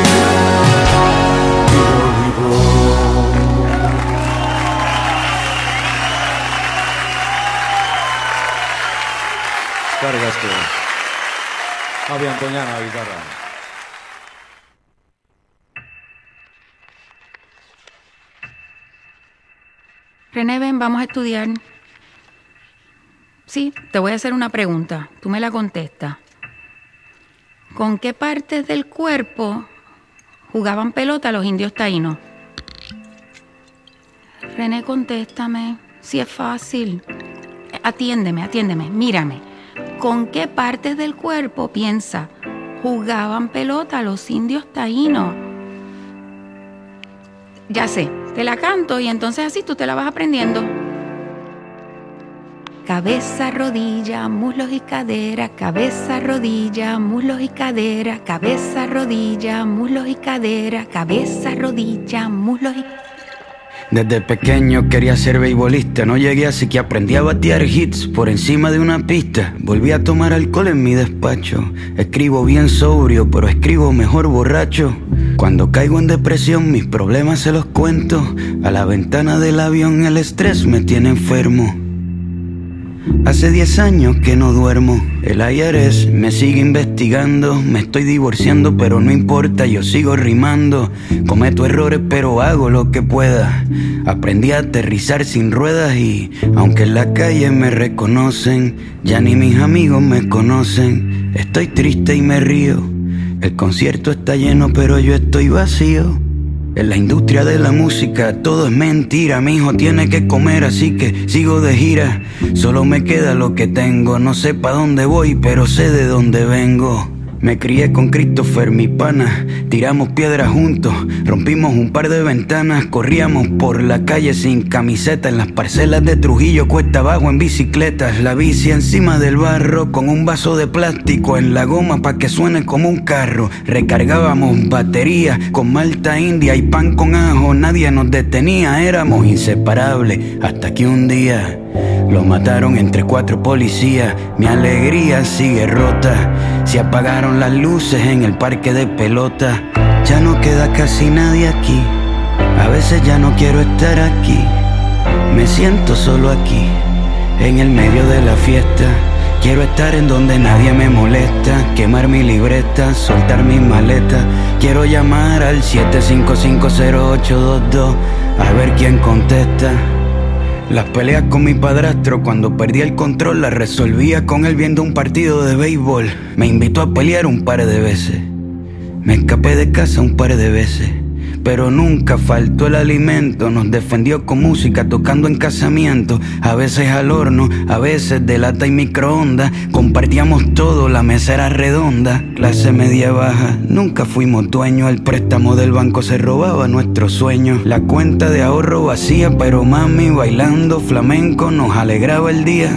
Eskerrik asko. Antoñana, guitarra. René, ven, vamos a estudiar. Sí, te voy a hacer una pregunta. Tú me la contestas. ¿Con qué partes del cuerpo jugaban pelota los indios taínos? René, contéstame. Si es fácil. Atiéndeme, atiéndeme, mírame. ¿Con qué partes del cuerpo piensa jugaban pelota los indios taínos? Ya sé, te la canto y entonces así tú te la vas aprendiendo. Cabeza, rodilla, muslos y cadera, cabeza, rodilla, muslos y cadera, cabeza, rodilla, muslos y cadera, cabeza, rodilla, muslos y Desde pequeño quería ser beisbolista, no llegué así que aprendí a batear hits por encima de una pista. Volví a tomar alcohol en mi despacho. Escribo bien sobrio, pero escribo mejor borracho. Cuando caigo en depresión, mis problemas se los cuento. A la ventana del avión el estrés me tiene enfermo. Hace 10 años que no duermo. El IRS me sigue investigando. Me estoy divorciando, pero no importa, yo sigo rimando. Cometo errores, pero hago lo que pueda. Aprendí a aterrizar sin ruedas y, aunque en la calle me reconocen, ya ni mis amigos me conocen. Estoy triste y me río. El concierto está lleno, pero yo estoy vacío. En la industria de la música todo es mentira, mi hijo tiene que comer, así que sigo de gira. Solo me queda lo que tengo, no sé pa' dónde voy, pero sé de dónde vengo. Me crié con Christopher, mi pana, tiramos piedras juntos, rompimos un par de ventanas, corríamos por la calle sin camiseta, en las parcelas de Trujillo, cuesta abajo en bicicletas, la bici encima del barro, con un vaso de plástico en la goma pa' que suene como un carro, recargábamos baterías con malta india y pan con ajo, nadie nos detenía, éramos inseparables, hasta que un día... Lo mataron entre cuatro policías, mi alegría sigue rota. Se apagaron las luces en el parque de pelota. Ya no queda casi nadie aquí. A veces ya no quiero estar aquí. Me siento solo aquí, en el medio de la fiesta. Quiero estar en donde nadie me molesta, quemar mi libreta, soltar mis maletas. Quiero llamar al 7550822 a ver quién contesta. Las peleas con mi padrastro cuando perdía el control las resolvía con él viendo un partido de béisbol. Me invitó a pelear un par de veces. Me escapé de casa un par de veces. Pero nunca faltó el alimento, nos defendió con música tocando en casamiento, a veces al horno, a veces de lata y microondas, compartíamos todo, la mesa era redonda, clase media baja, nunca fuimos dueños, el préstamo del banco se robaba nuestros sueños, la cuenta de ahorro vacía, pero mami bailando flamenco nos alegraba el día,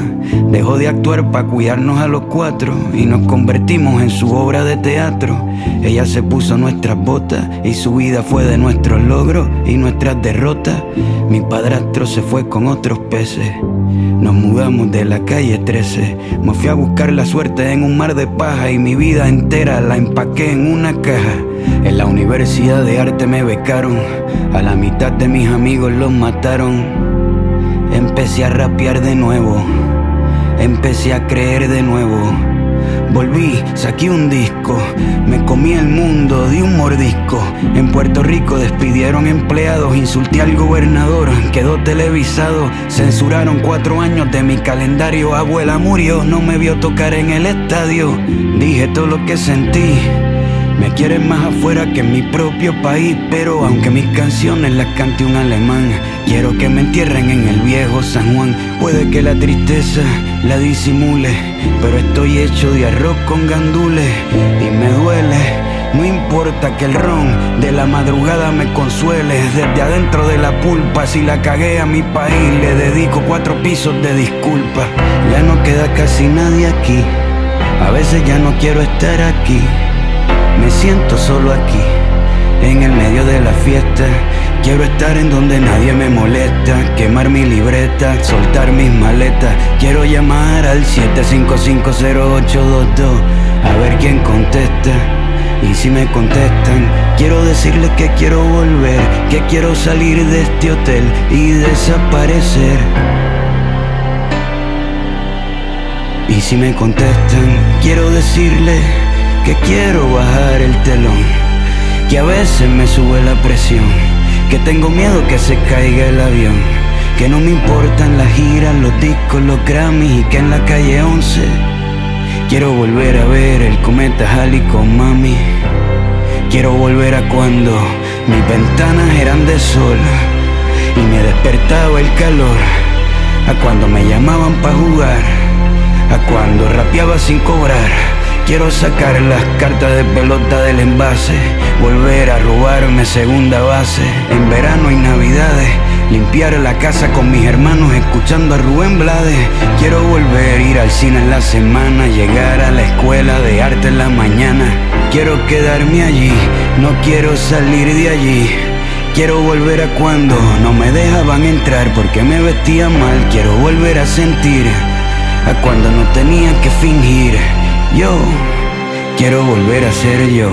dejó de actuar para cuidarnos a los cuatro y nos convertimos en su obra de teatro, ella se puso nuestras botas y su vida fue de nuestros logros y nuestras derrotas. Mi padrastro se fue con otros peces. Nos mudamos de la calle 13. Me fui a buscar la suerte en un mar de paja y mi vida entera la empaqué en una caja. En la Universidad de Arte me becaron. A la mitad de mis amigos los mataron. Empecé a rapear de nuevo. Empecé a creer de nuevo. Volví, saqué un disco, me comí el mundo de un mordisco. En Puerto Rico despidieron empleados, insulté al gobernador, quedó televisado. Censuraron cuatro años de mi calendario. Abuela murió, no me vio tocar en el estadio. Dije todo lo que sentí. Me quieren más afuera que en mi propio país, pero aunque mis canciones las cante un alemán, quiero que me entierren en el viejo San Juan. Puede que la tristeza la disimule, pero estoy hecho de arroz con gandules y me duele. No importa que el ron de la madrugada me consuele, desde adentro de la pulpa, si la cagué a mi país, le dedico cuatro pisos de disculpa. Ya no queda casi nadie aquí, a veces ya no quiero estar aquí. Me siento solo aquí, en el medio de la fiesta. Quiero estar en donde nadie me molesta, quemar mi libreta, soltar mis maletas. Quiero llamar al 7550822 a ver quién contesta. Y si me contestan, quiero decirles que quiero volver, que quiero salir de este hotel y desaparecer. Y si me contestan, quiero decirles que quiero bajar el telón, que a veces me sube la presión, que tengo miedo que se caiga el avión, que no me importan las giras, los discos, los Grammys y que en la calle 11 quiero volver a ver el cometa Halley con mami. Quiero volver a cuando mis ventanas eran de sol y me despertaba el calor, a cuando me llamaban para jugar, a cuando rapeaba sin cobrar. Quiero sacar las cartas de pelota del envase, volver a robarme segunda base en verano y navidades. Limpiar la casa con mis hermanos escuchando a Rubén Blades. Quiero volver, ir al cine en la semana, llegar a la escuela de arte en la mañana. Quiero quedarme allí, no quiero salir de allí. Quiero volver a cuando no me dejaban entrar porque me vestía mal. Quiero volver a sentir a cuando no tenía que fingir. Yo quiero volver a ser yo.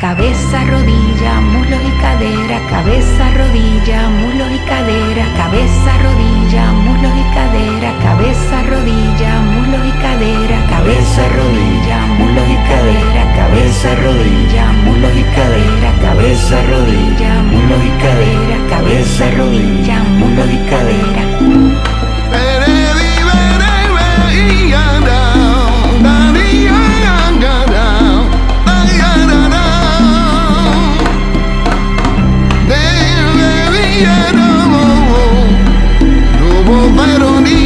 Cabeza, rodilla, muslos y cadera, cabeza, rodilla, muslos y cadera, cabeza, rodilla, muslos y cadera, cabeza, rodilla, muslos y cadera, cabeza, rodilla, muslos y cadera, cabeza, rodilla, muslos y cadera, cabeza, rodilla, muslos y cadera, cabeza, rodilla, muslos y cadera.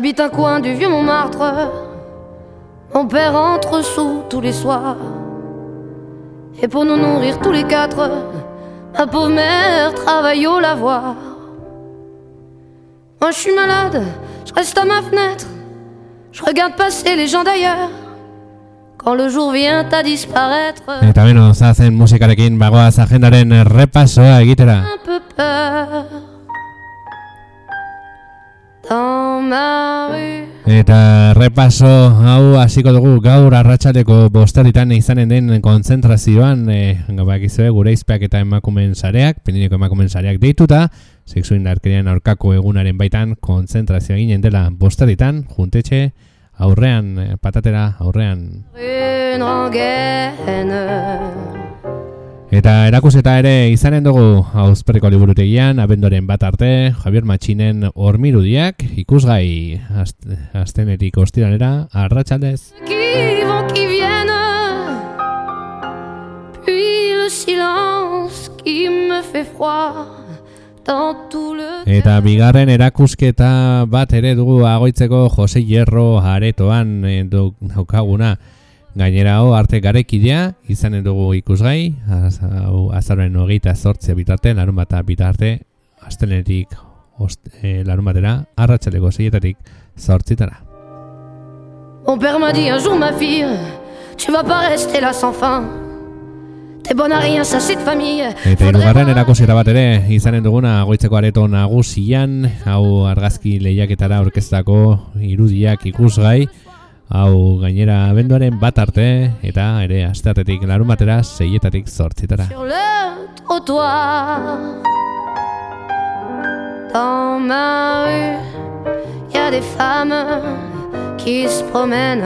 J'habite un coin du vieux Montmartre. Mon père entre sous tous les soirs. Et pour nous nourrir tous les quatre, ma pauvre mère travaille au lavoir. Moi je suis malade, je reste à ma fenêtre. Je regarde passer les gens d'ailleurs. Quand le jour vient à disparaître, bagoaz agendaren repasoa egitera. Eta repaso hau hasiko dugu gaur arratsaldeko bosteritan izanen den kontzentrazioan e, bakizue gure izpeak eta emakumen sareak, penineko emakumen sareak deituta, sexu indarkerian aurkako egunaren baitan kontzentrazioa ginen dela bosteritan, juntetxe, aurrean, eh, patatera, aurrean. Une rengaine. Eta erakuseta ere izanen dugu hauzperriko liburutegian, abendoren bat arte, Javier Matxinen hormirudiak, ikusgai ast astenetik ostiranera, arratsaldez. qui vont, qui viennent. Puis le silence qui me fait froid dans tout le. Eta bigarren erakusketa bat ere dugu agoitzeko Jose Hierro aretoan du- daukaguna. Gainera hau arte garekidea izanen dugu ikusgai, az, hau azaren hogeita zortzea bitarte, larun bata bitarte, astelenetik e, larun batera, arratsaleko seietatik zortzitara. Mon père m'a dit un jour, ma fille, tu vas pas rester là sans fin. T'es bonne à rien, ça c'est de famille. Eta hirugarren erakusketa bat ere izanen duguna goitzeko areto nagusian, hau argazki lehiaketara orkestako irudiak ikusgai, hau gainera abenduaren bat arte, eta ere asteartetik larun batera seietatik zortzitara. Sur. Dans ma rue, y a des femmes qui se promènent.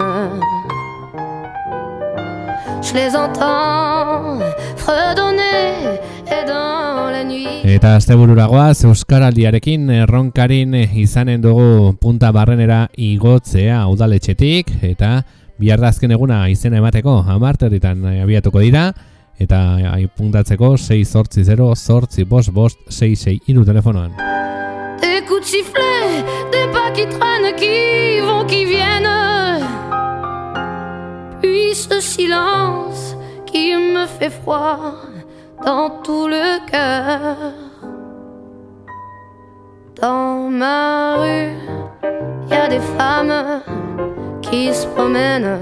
Je les entends fredonner et dans la nuit. Eta astebururagoaz Euskaraldiarekin erronkarin izanen dugu punta barrenera igotzea udaletxetik eta biardazken eguna izena emateko amarterritan abiatuko dira eta aipuntatzeko 6 zortzi 0 zortzi bost bost 6 6 iru telefonoan. Des coups de sifflet, des pas qui traînent, qui vont, qui viennent. Ce silence qui me fait froid dans tout le cœur. Dans ma rue, y a des femmes qui se promènent.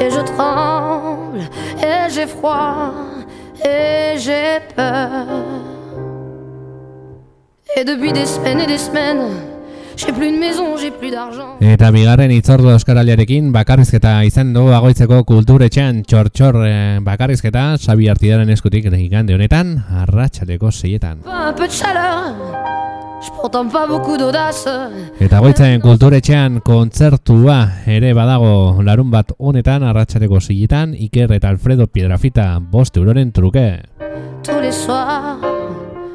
Et je tremble, et j'ai froid, et j'ai peur. Et depuis des semaines et des semaines, j'ai plus de maison, j'ai plus d'argent. Eta bigarren itzordu euskaraldiarekin bakarrizketa izan dugu agoitzeko kulturetxean txor-txor eh, bakarrizketa Xabi Artidaren eskutik igande honetan arratsaleko seietan. Un peu de chaleur, je pourtant pas beaucoup d'audace. Eta goitzen kulturetxean kontzertua ere badago larun bat honetan arratsaleko seietan Iker eta Alfredo Piedrafita bost euroren truke. Tous les soirs,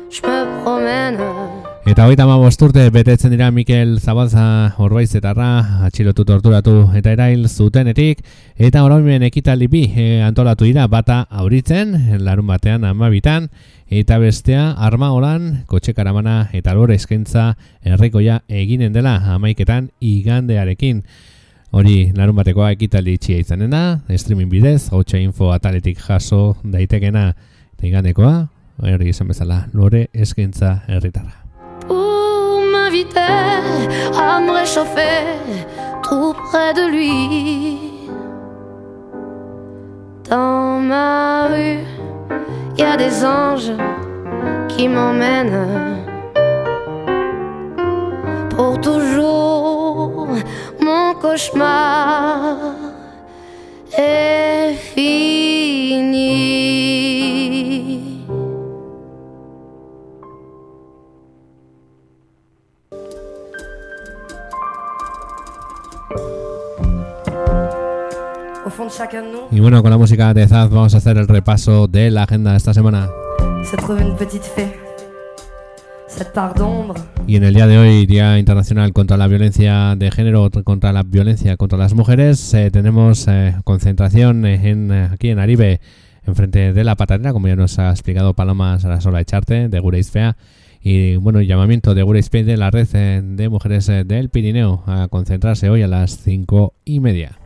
je me promène. Eta hogeita hamabost urte betetzen dira Mikel Zabalza Orbaizetarra atxilotu torturatu eta erail zutenetik. Eta oroimen ekitaldi bi eh, antolatu dira bata auritzen larun batean amabitan eta bestea arma holan kotxe karamana eta lore eskaintza herrikoia eginen dela amaiketan igandearekin. Hori larun batekoa ekitaldi itxia izanen da, streaming bidez, hotxa info ataletik jaso daitekena eta igandekoa, hori izan bezala, lore eskaintza herritarra. À me réchauffer tout près de lui. Dans ma rue, y a des anges qui m'emmènent. Pour toujours, mon cauchemar est fini. Y bueno, con la música de Zaz vamos a hacer el repaso de la agenda de esta semana. Y en el día de hoy, Día Internacional contra la Violencia de Género, contra la violencia contra las mujeres, eh, tenemos eh, concentración en, eh, aquí en Aribe, enfrente de la patatera, como ya nos ha explicado Paloma Sarasola Echarte, de Gureis Fea. Y bueno, llamamiento de Spain de la red eh, de mujeres eh, del Pirineo a concentrarse hoy a las cinco y media.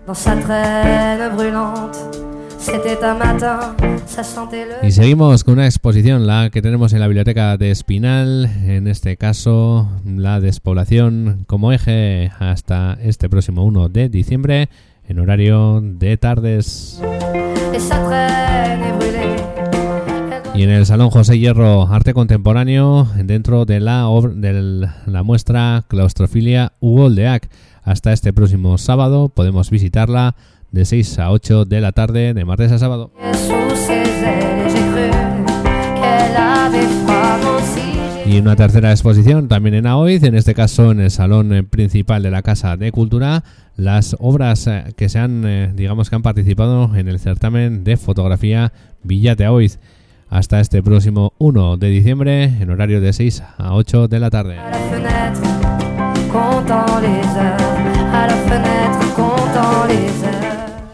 Y seguimos con una exposición, la que tenemos en la biblioteca de Espinal, en este caso la despoblación como eje hasta este próximo 1 de diciembre en horario de tardes. Y en el Salón José Hierro Arte Contemporáneo, dentro de la, de la muestra Claustrofilia Hugo Oldeac. Hasta este próximo sábado podemos visitarla de 6 a 8 de la tarde, de martes a sábado. Y una tercera exposición también en Aoiz, en este caso en el salón principal de la Casa de Cultura, las obras eh, que se han, eh, digamos que han participado en el certamen de fotografía Villate Aoiz. Hasta este próximo 1 de diciembre, en horario de 6 a 8 de la tarde. À la fenêtre, comptant les heures. À la fenêtre, comptant les heures.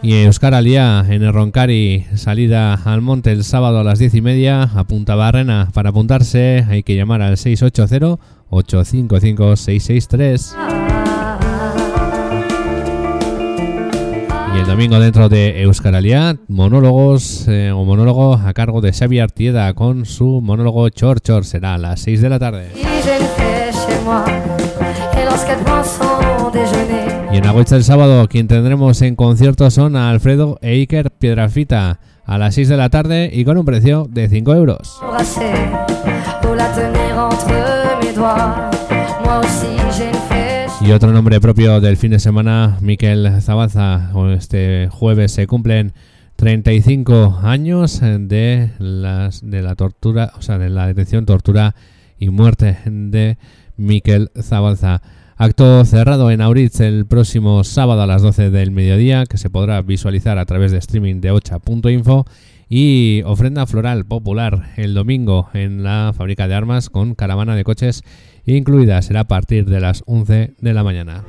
Y Euskar Alia en el Roncari, salida al monte el sábado a las 10 y media, a Punta Barrena. Para apuntarse hay que llamar al 680-855-663. Y el domingo dentro de Euskar Alia, monólogos eh, o monólogo a cargo de Xavi Artieda con su monólogo Chor Chor. Será a las 6 de la tarde. Y en Agüiza el sábado, quien tendremos en concierto son a Alfredo e Iker Piedrafita a las 6 de la tarde y con un precio de 5 euros. Y otro nombre propio del fin de semana, Miquel Zabaza. Este jueves se cumplen 35 años de, las, de la tortura, o sea, de la detención, tortura y muerte de Miquel Zabalza. Acto cerrado en Auritz el próximo sábado a las 12 del mediodía, que se podrá visualizar a través de streaming de ocha.info. Y ofrenda floral popular el domingo en la fábrica de armas con caravana de coches incluida. Será a partir de las 11 de la mañana.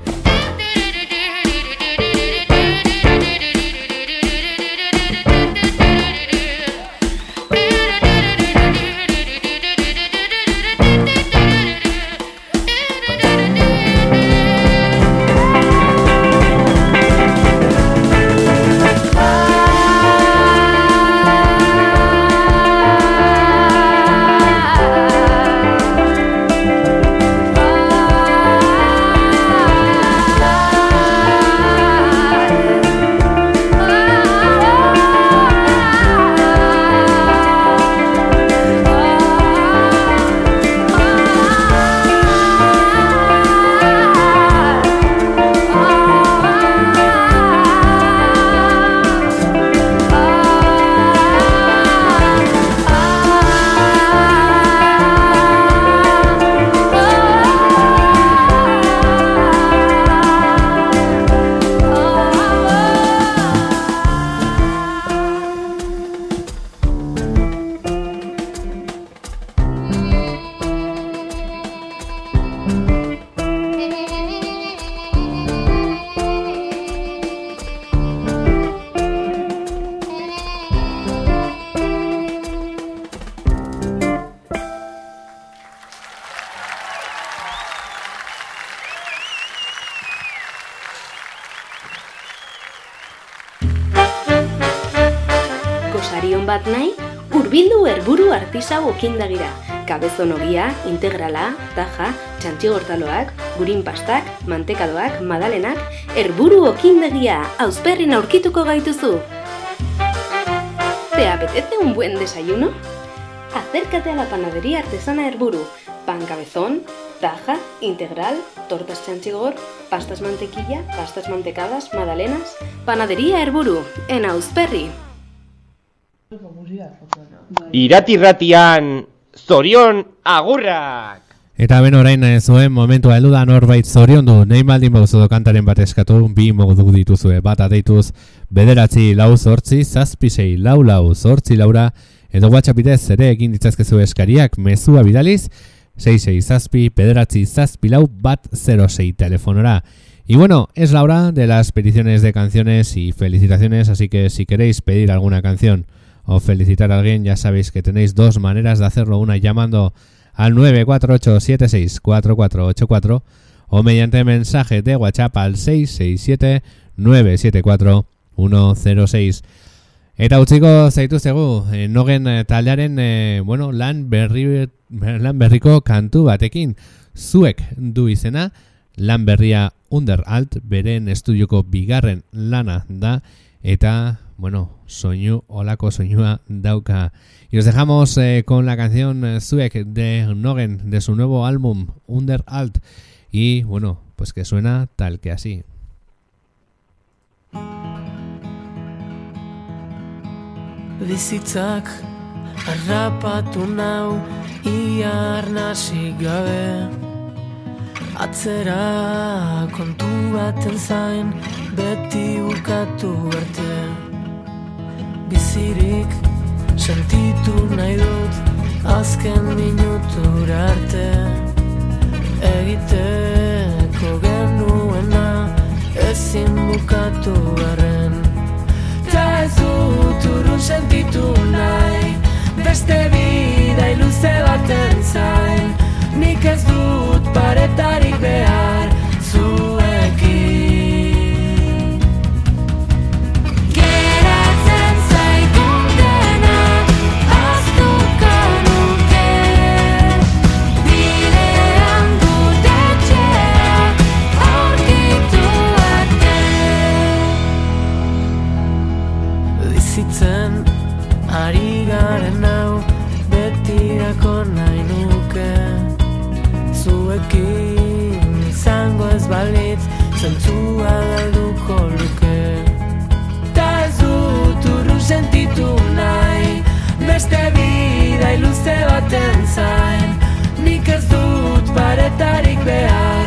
Okindagira. Kabezon ogia, integrala, taja, txantxigortaloak, gurin pastak, mantekadoak, madalenak, herburu okindagia, auzperrin aurkituko gaituzu. ¿Te apetece un buen desayuno? Acércate a la panadería artesana Herburu. Pan cabezón, taja, integral, tortas chanchigor, pastas mantequilla, pastas mantecadas, magdalenas. Panadería Herburu, en Ausperri. Irati-ratian, zorion agurrak! Eta ben orain eh, zuen momentua heldu da norbait zoriondu, nahi baldin bauzu kantaren bat eskatu, bi modu dituzue, bat adeituz, bederatzi lau zortzi, zazpi sei lau lau zortzi laura, edo WhatsApp bidez ere egin ditzazkezu eskariak. Mezua bidaliz, 66 zazpi, bederatzi zazpi lau bat 06 telefonora. Y bueno, es la hora de las peticiones de canciones y felicitaciones, así que si queréis pedir alguna canción o felicitar a alguien, ya sabéis que tenéis dos maneras de hacerlo, una llamando al 948764484 o mediante mensaje de WhatsApp al 667 974 106. Eta utziko zaituztegu, eh, nogen eh, taldearen eh, bueno, lan, berri, lan berriko kantu batekin. Zuek du izena, lan berria under alt, beren estudioko bigarren lana da, eta, bueno, soinu, olako soinua dauka. Y os dejamos eh, con la canción eh, Zuek de Nogen, de su nuevo álbum Under Alt. Y, bueno, pues que suena tal que así. Bizitzak harrapatu nau ia arnasik gabe Atzera kontu baten zain beti ukatu arte Bizirik sentitu nahi dut azken minutura arte Egiteko genuena ezin bukatu garren Ta ez dut urrun sentitu nahi Beste bidai luze baten zain. Nik ez dut paretarik behar Zentzua galduko luke. Ta ez dut urrun sentitu nahi Beste bidai luze baten zain. Nik ez dut paretarik behar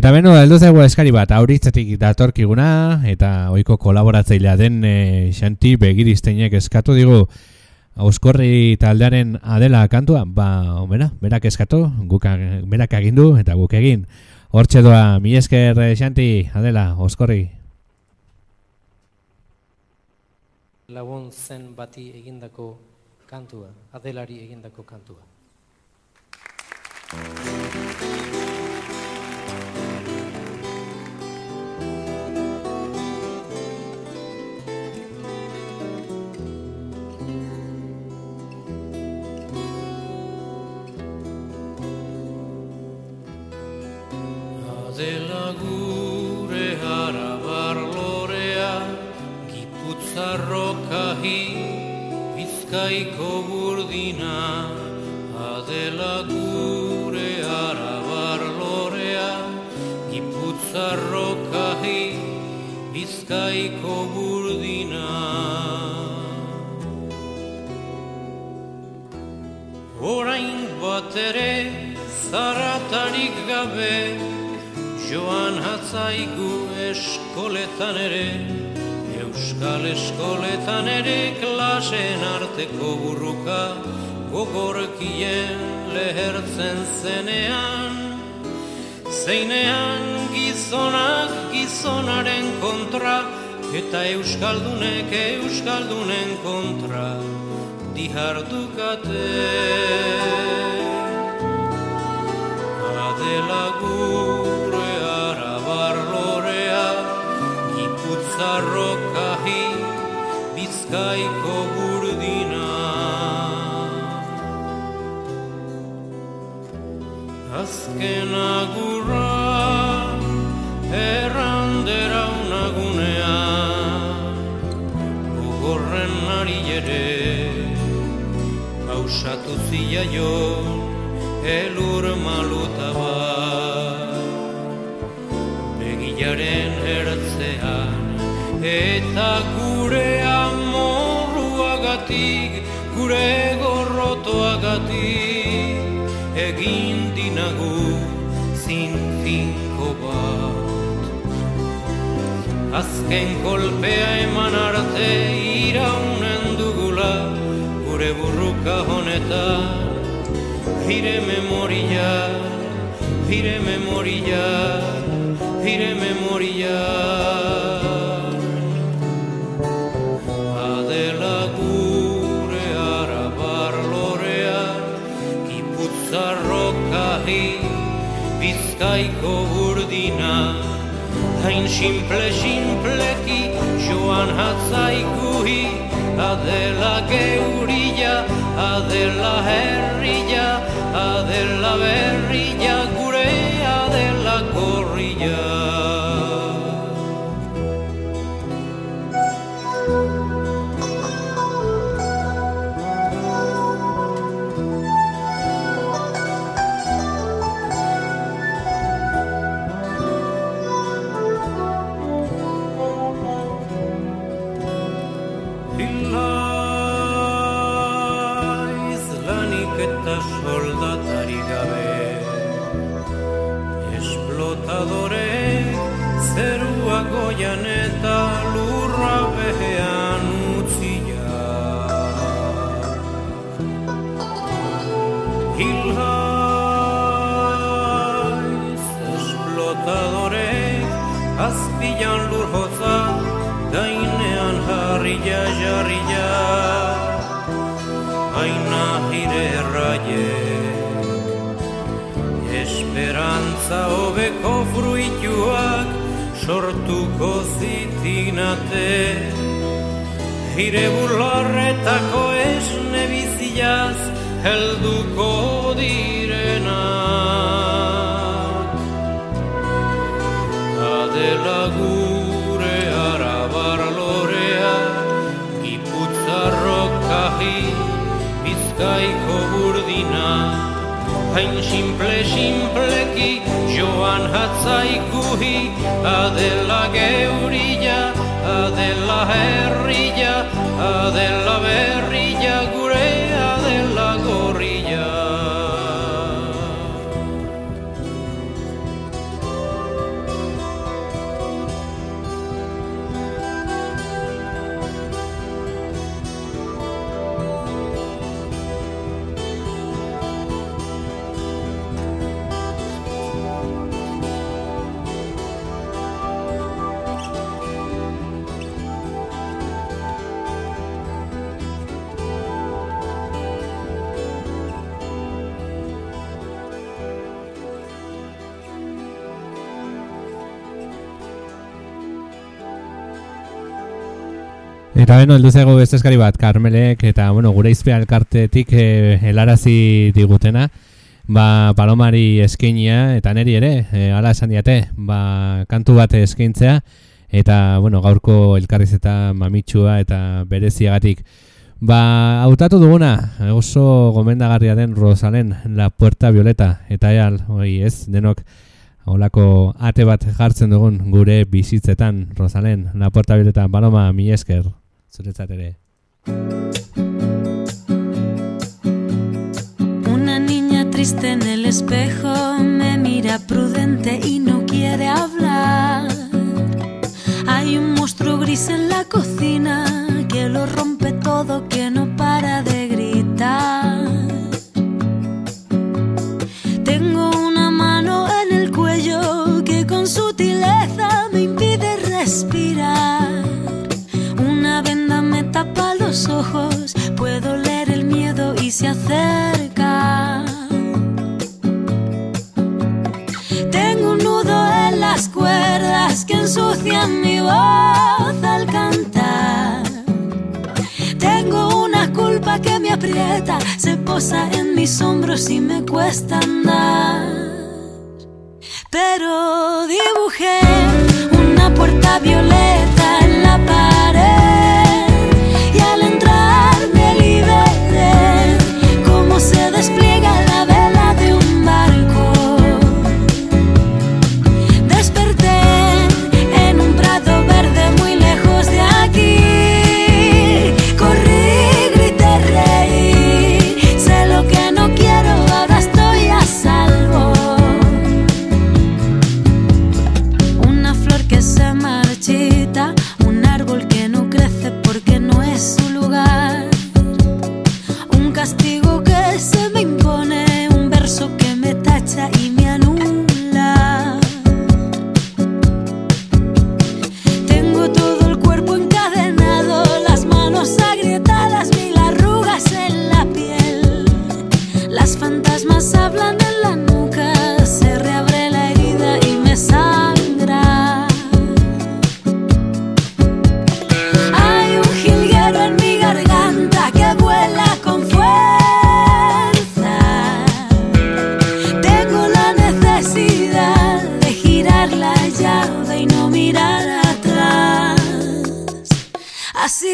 Eta beno, heldu zaigu eskari bat, auritzetik datorkiguna, eta ohiko kolaboratzailea den e, Xanti Begiristeinek eskatu digu Auskorri taldearen adela kantua, ba, omena, berak eskatu, guk berak agindu eta guk egin. Hortxe doa, mi esker eh, Xanti, adela, Auskorri. lagun zen bati egindako kantua, adelari egindako kantua. Gure arabar lorea, giputzarrokahi, bizkaiko burdina. Adela gure arabar lorea, giputzarrokahi, bizkaiko burdina. Orain bat ere zaratarik gabe Joan hatzaigu eskoletan ere Euskal eskoletan ere klasen arteko burruka Gogorkien lehertzen zenean. Zeinean gizonak gizonaren kontra Eta euskaldunek euskaldunen kontra dihardukate Adela gure Giputzarrokahi bizkaiko burdina Azken agurra errandera unagunea Gogorren ari ere Gauzatu ziaio elur maluta bat Begilaren ertzean eta gure amorruagatik Gure gorrotoagatik egin dinagu zinfinko bat. Azken kolpea eman arte iraunen dugula gure burruka honetan Hire memoria, hire memoria, hire memoria bizkaiko burdina Hain simple simpleki joan hatzaikuhi Adela geurilla, adela herrilla, adela berrilla, jarria jarria aina hire erraie Esperantza hobeko fruituak sortuko zitinate Hire bularretako esne biziaz helduko direnak bizkaiko burdina Hain simple simpleki joan hatzaikuhi Adela geurilla, adela herrilla Adela berrilla Eta beno, heldu zaigu beste eskari bat, Karmelek, eta bueno, gure izpea elkartetik eh, helarazi digutena, ba, palomari eskainia, eta neri ere, eh, ala esan diate, ba, kantu bat eskaintzea, eta bueno, gaurko elkarrizeta mamitsua eta bereziagatik. Ba, hautatu duguna, oso gomendagarria den Rosalen, La Puerta Violeta, eta eal, oi, ez, denok, Olako ate bat jartzen dugun gure bizitzetan, Rosalen, La Puerta Violeta, Paloma, mi esker, zuretzat ere. Una niña triste en el espejo me mira prudente y no quiere hablar. Hay un monstruo gris en la cocina que lo rompe todo, que ojos, puedo leer el miedo y se acerca. Tengo un nudo en las cuerdas que ensucian mi voz al cantar. Tengo una culpa que me aprieta, se posa en mis hombros y me cuesta andar. Pero dibujé una puerta violeta en la pared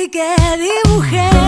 que dibujé.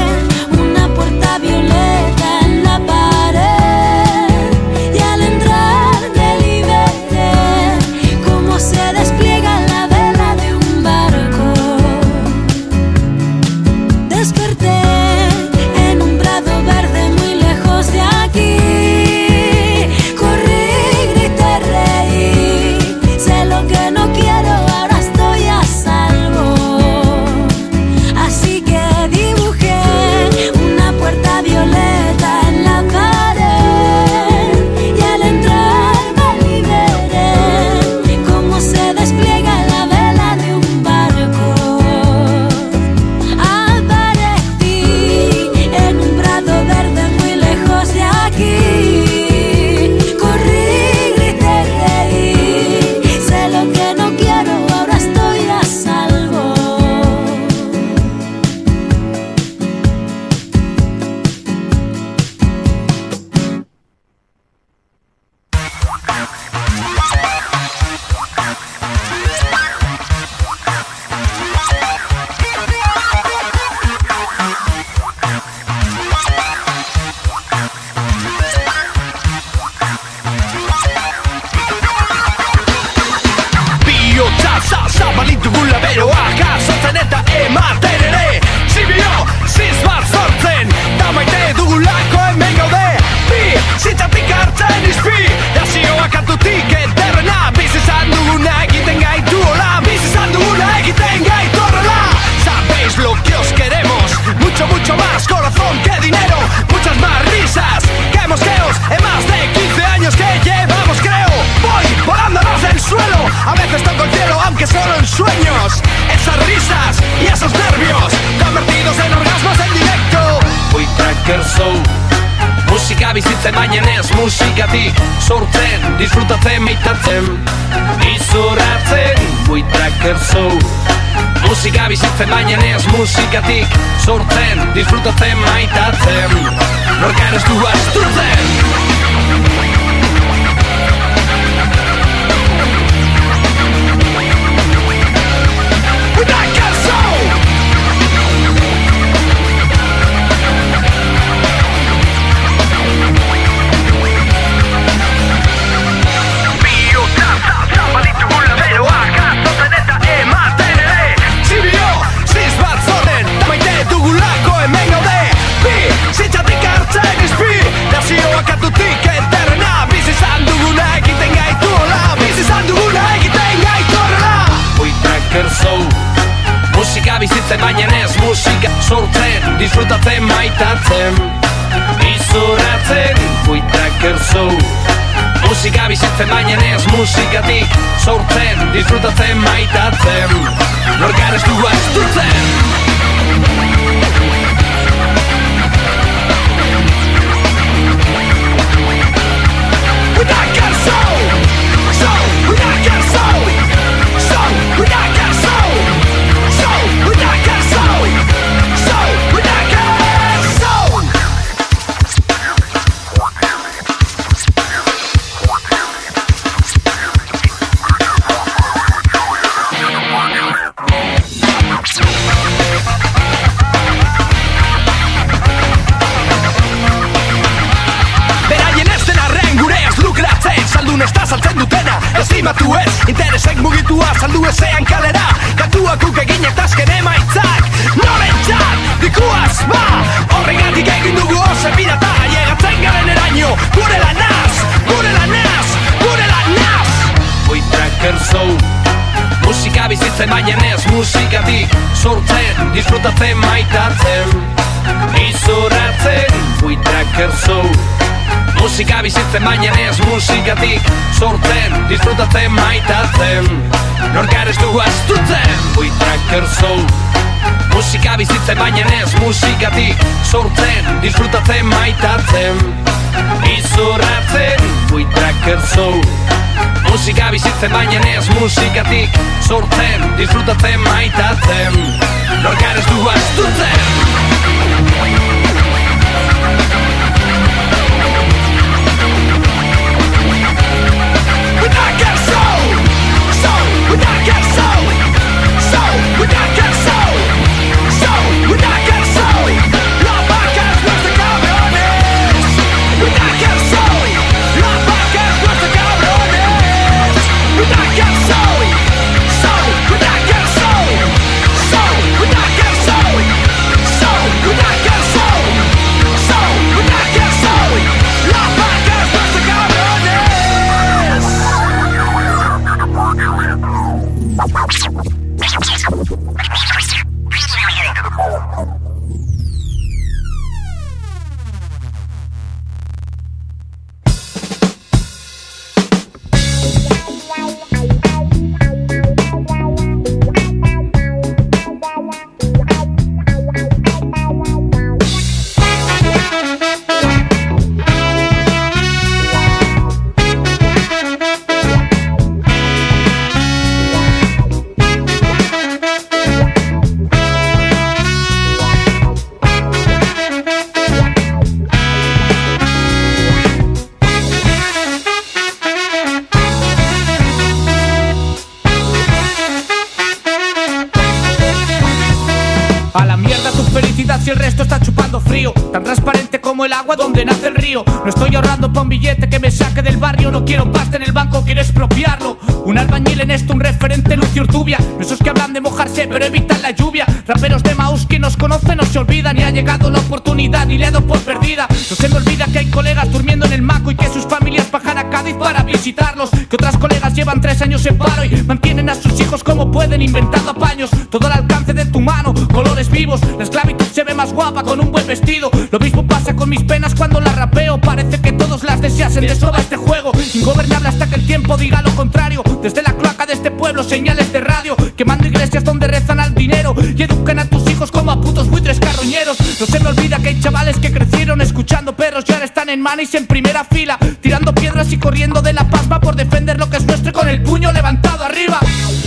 Un billete que me saque del barrio. No quiero pasta en el banco, quiero expropiarlo. Un albañil en esto, un referente, Lucio Urtubia. Esos que hablan de mojarse, pero evitan la lluvia. Raperos de Maus, quien nos conoce no se olvida. Ni ha llegado la oportunidad, ni le he dado por perdida. No se me olvida que hay colegas durmiendo en el maco y que sus familias bajan a Cádiz para visitarlos. Que otras colegas llevan tres años en paro y mantienen a sus hijos como pueden, inventando apaños. Todo al alcance de tu mano, colores vivos. La esclavitud se ve más guapa con un buen vestido. Lo mismo con mis penas cuando las rapeo. Parece que todos las deseasen de sobra este juego. Ingobernable hasta que el tiempo diga lo contrario. Desde la cloaca de este pueblo, señales de radio. Quemando iglesias donde rezan al dinero. Y educan a tus hijos como a putos buitres carroñeros. No se me olvida que hay chavales que crecieron escuchando perros y ahora están en manis en primera fila. Tirando piedras y corriendo de la pasma por defender lo que es nuestro con el puño levantado arriba.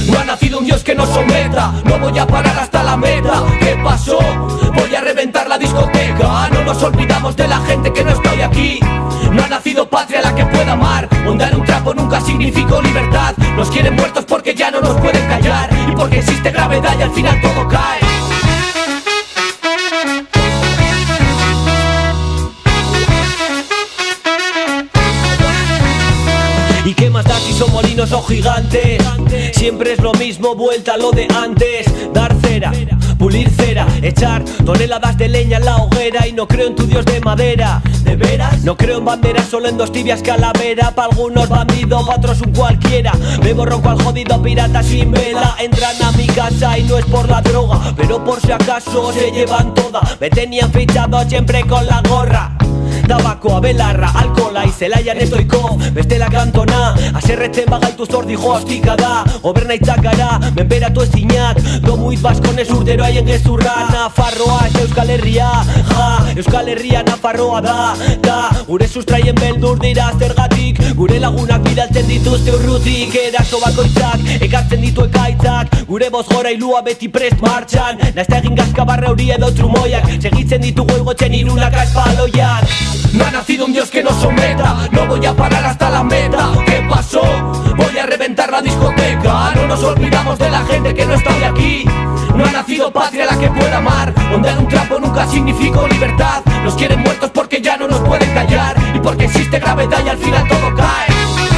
No ha nacido un dios que nos someta, no voy a parar hasta la meta. ¿Qué pasó? Voy a reventar la discoteca. No nos olvidamos de la gente que no estoy aquí. No ha nacido patria la que pueda amar. Ondar un trapo nunca significó libertad. Nos quieren muertos porque ya no nos pueden callar. Y porque existe gravedad y al final todo cae. ¿Y qué más da si son molinos o gigantes? Siempre es lo mismo, vuelta a lo de antes. Dar cera, pulir cera, echar toneladas de leña en la hoguera. Y no creo en tu dios de madera. ¿De veras? No creo en banderas, solo en dos tibias calavera. Pa' algunos bandido, pa' otros un cualquiera. Me borro cual jodido pirata sin vela. Entran a mi casa y no es por la droga, pero por si acaso se llevan toda. Me tenían fichado siempre con la gorra. Tabaco, abelarra, alkola y zelaia nestoiko Beste la kantona, aserretzen bagaitu zordi joaztika da. Oberna itzakara, menberatu ezinak. Domuit baskonez urtero haien gezurra. Nafarroa ez Euskal Herria, ja Euskal Herria Nafarroa da, da. Gure sustraien beldur dira zergatik. Gure lagunak bidaltzen dituzte urrutik. Eraso bakoitzak, ekartzen ditu ekaitzak. Gure boz gora ilua beti prest martxan. Naizta egin gazka barra hori edo trumoiak. Segitzen ditugu egotzen irunak aspaloiak No ha nacido un dios que nos someta. No voy a parar hasta la meta. ¿Qué pasó? Voy a reventar la discoteca. No nos olvidamos de la gente que no está hoy aquí. No ha nacido patria la que pueda amar. Ondear un trapo nunca significó libertad. Nos quieren muertos porque ya no nos pueden callar. Y porque existe gravedad y al final todo cae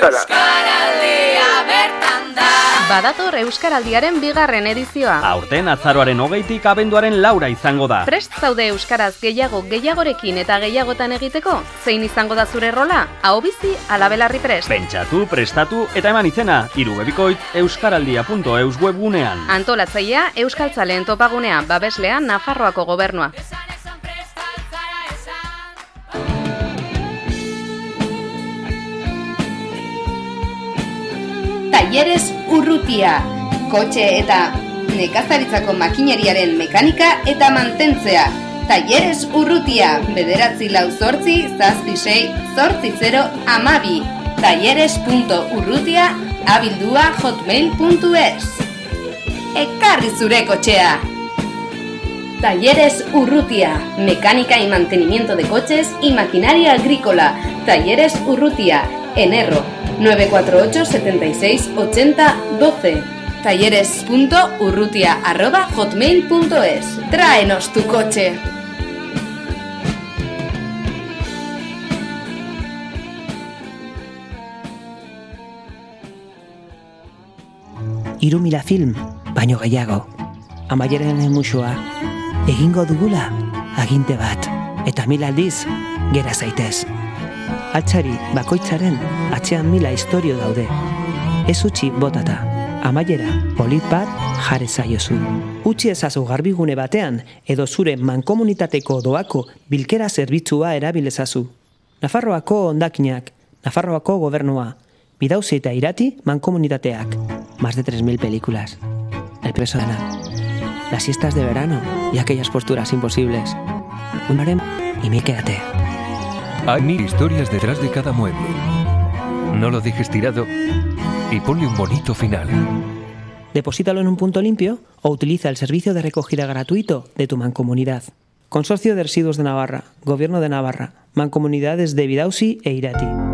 euskara. Badator Euskaraldiaren bigarren edizioa. Aurten azaroaren hogeitik abenduaren laura izango da. Prest zaude Euskaraz gehiago gehiagorekin eta gehiagotan egiteko? Zein izango da zure rola? Hau bizi alabelarri prest. Pentsatu, prestatu eta eman izena, irubebikoitz euskaraldia.eus webgunean. Antolatzailea Euskaltzaleen topagunea, babeslea Nafarroako gobernua. Talleres Urrutia, kotxe eta nekazaritzako makineriaren mekanika eta mantentzea. Talleres Urrutia, bederatzi lau zortzi, zazpi sei, zortzi zero, amabi. Talleres.urrutia, abildua hotmail.es Ekarri zure kotxea! Talleres Urrutia, mecánica y mantenimiento de coches y maquinaria agrícola. Talleres Urrutia, en Erro, 948 76 80 12. Talleres.urrutia arroba hotmail.es. Tráenos tu coche. Hiru mila film, baino gehiago. Amaieren emusua, egingo dugula, aginte bat, eta mil aldiz, gera zaitez. Altxari bakoitzaren atzean mila historio daude. Ez utzi botata, amaiera polit bat jare zaiozu. Utsi ezazu garbigune batean edo zure mankomunitateko doako bilkera zerbitzua erabilezazu. Nafarroako ondakinak, Nafarroako gobernua, bidauzi eta irati mankomunitateak. Más de 3.000 películas. El preso de. Las siestas de verano y aquellas posturas imposibles. Un harem y me quédate. Hay mil historias detrás de cada mueble. No lo dejes tirado y ponle un bonito final. Deposítalo en un punto limpio o utiliza el servicio de recogida gratuito de tu mancomunidad. Consorcio de Residuos de Navarra, Gobierno de Navarra, Mancomunidades de Vidausi e Irati.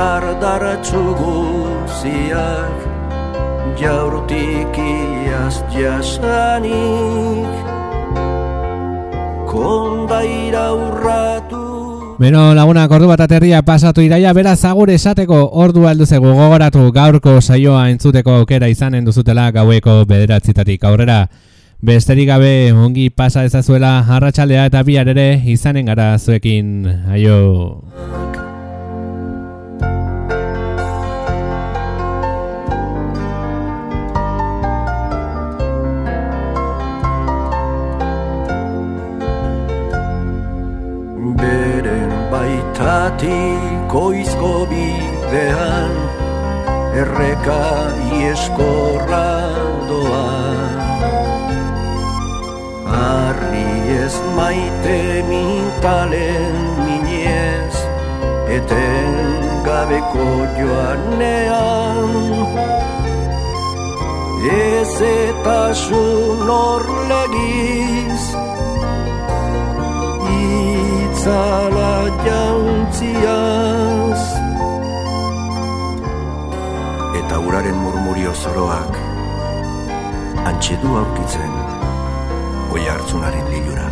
Ekaitz dardaratzu guziak Jaurtik iaz jasanik Kondaira urratu Beno, lagunak ordu bat aterria pasatu iraia, beraz agur esateko ordu alduzegu gogoratu gaurko saioa entzuteko aukera izanen duzutela gaueko bederatzitatik aurrera. Besterik gabe ongi pasa ezazuela arratsaldea eta bihar ere izanen gara zuekin aio. Baitatik goizko bidean Erreka ieskorra doa Arri ez maite mintalen minez Eten gabeko joanean. Ez eta orlegiz itzala jauntziaz Eta uraren murmurio zoroak Antxe du aurkitzen Oi hartzunaren lilura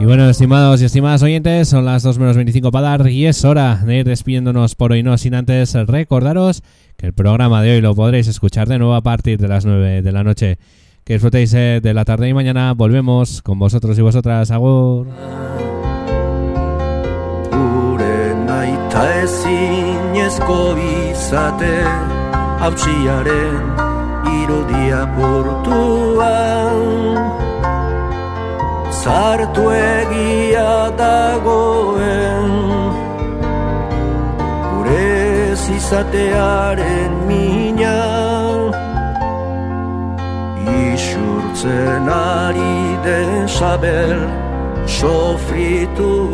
Y bueno, estimados y estimadas oyentes, son las 2 menos 25 para dar y es hora de ir despidiéndonos por hoy, no sin antes recordaros que el programa de hoy lo podréis escuchar de nuevo a partir de las 9 de la noche. Que disfrutéis eh, de la tarde y mañana volvemos con vosotros y vosotras. Agur. zartu egia dagoen gure zizatearen mina isurtzen ari den sabel sofrituan.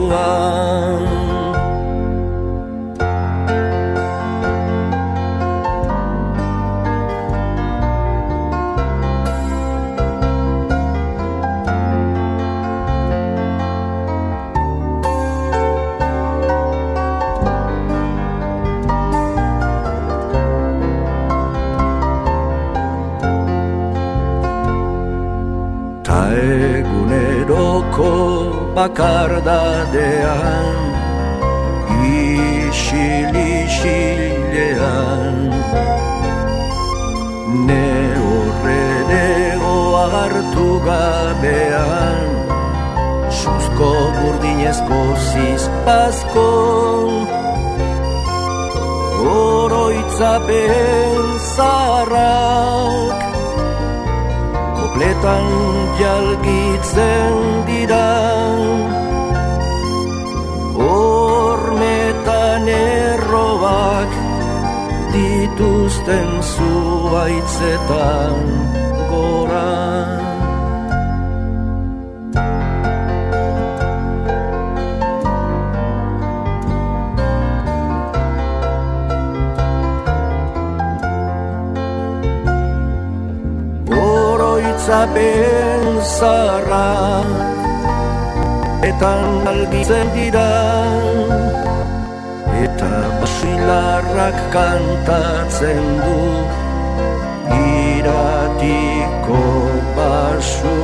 Eguneroko bakardadean Isil-isilean Ne horrelego hartu gabean Suzko burdinezko zizpazko. Oroitzapen zaharrak Kopletan jalgitzen dira. Hormetan errobak dituzten zuaitzetan gora Oroitzapen zarra Etan algitzen dira. Eta basilarrak kantatzen du. Iratiko basu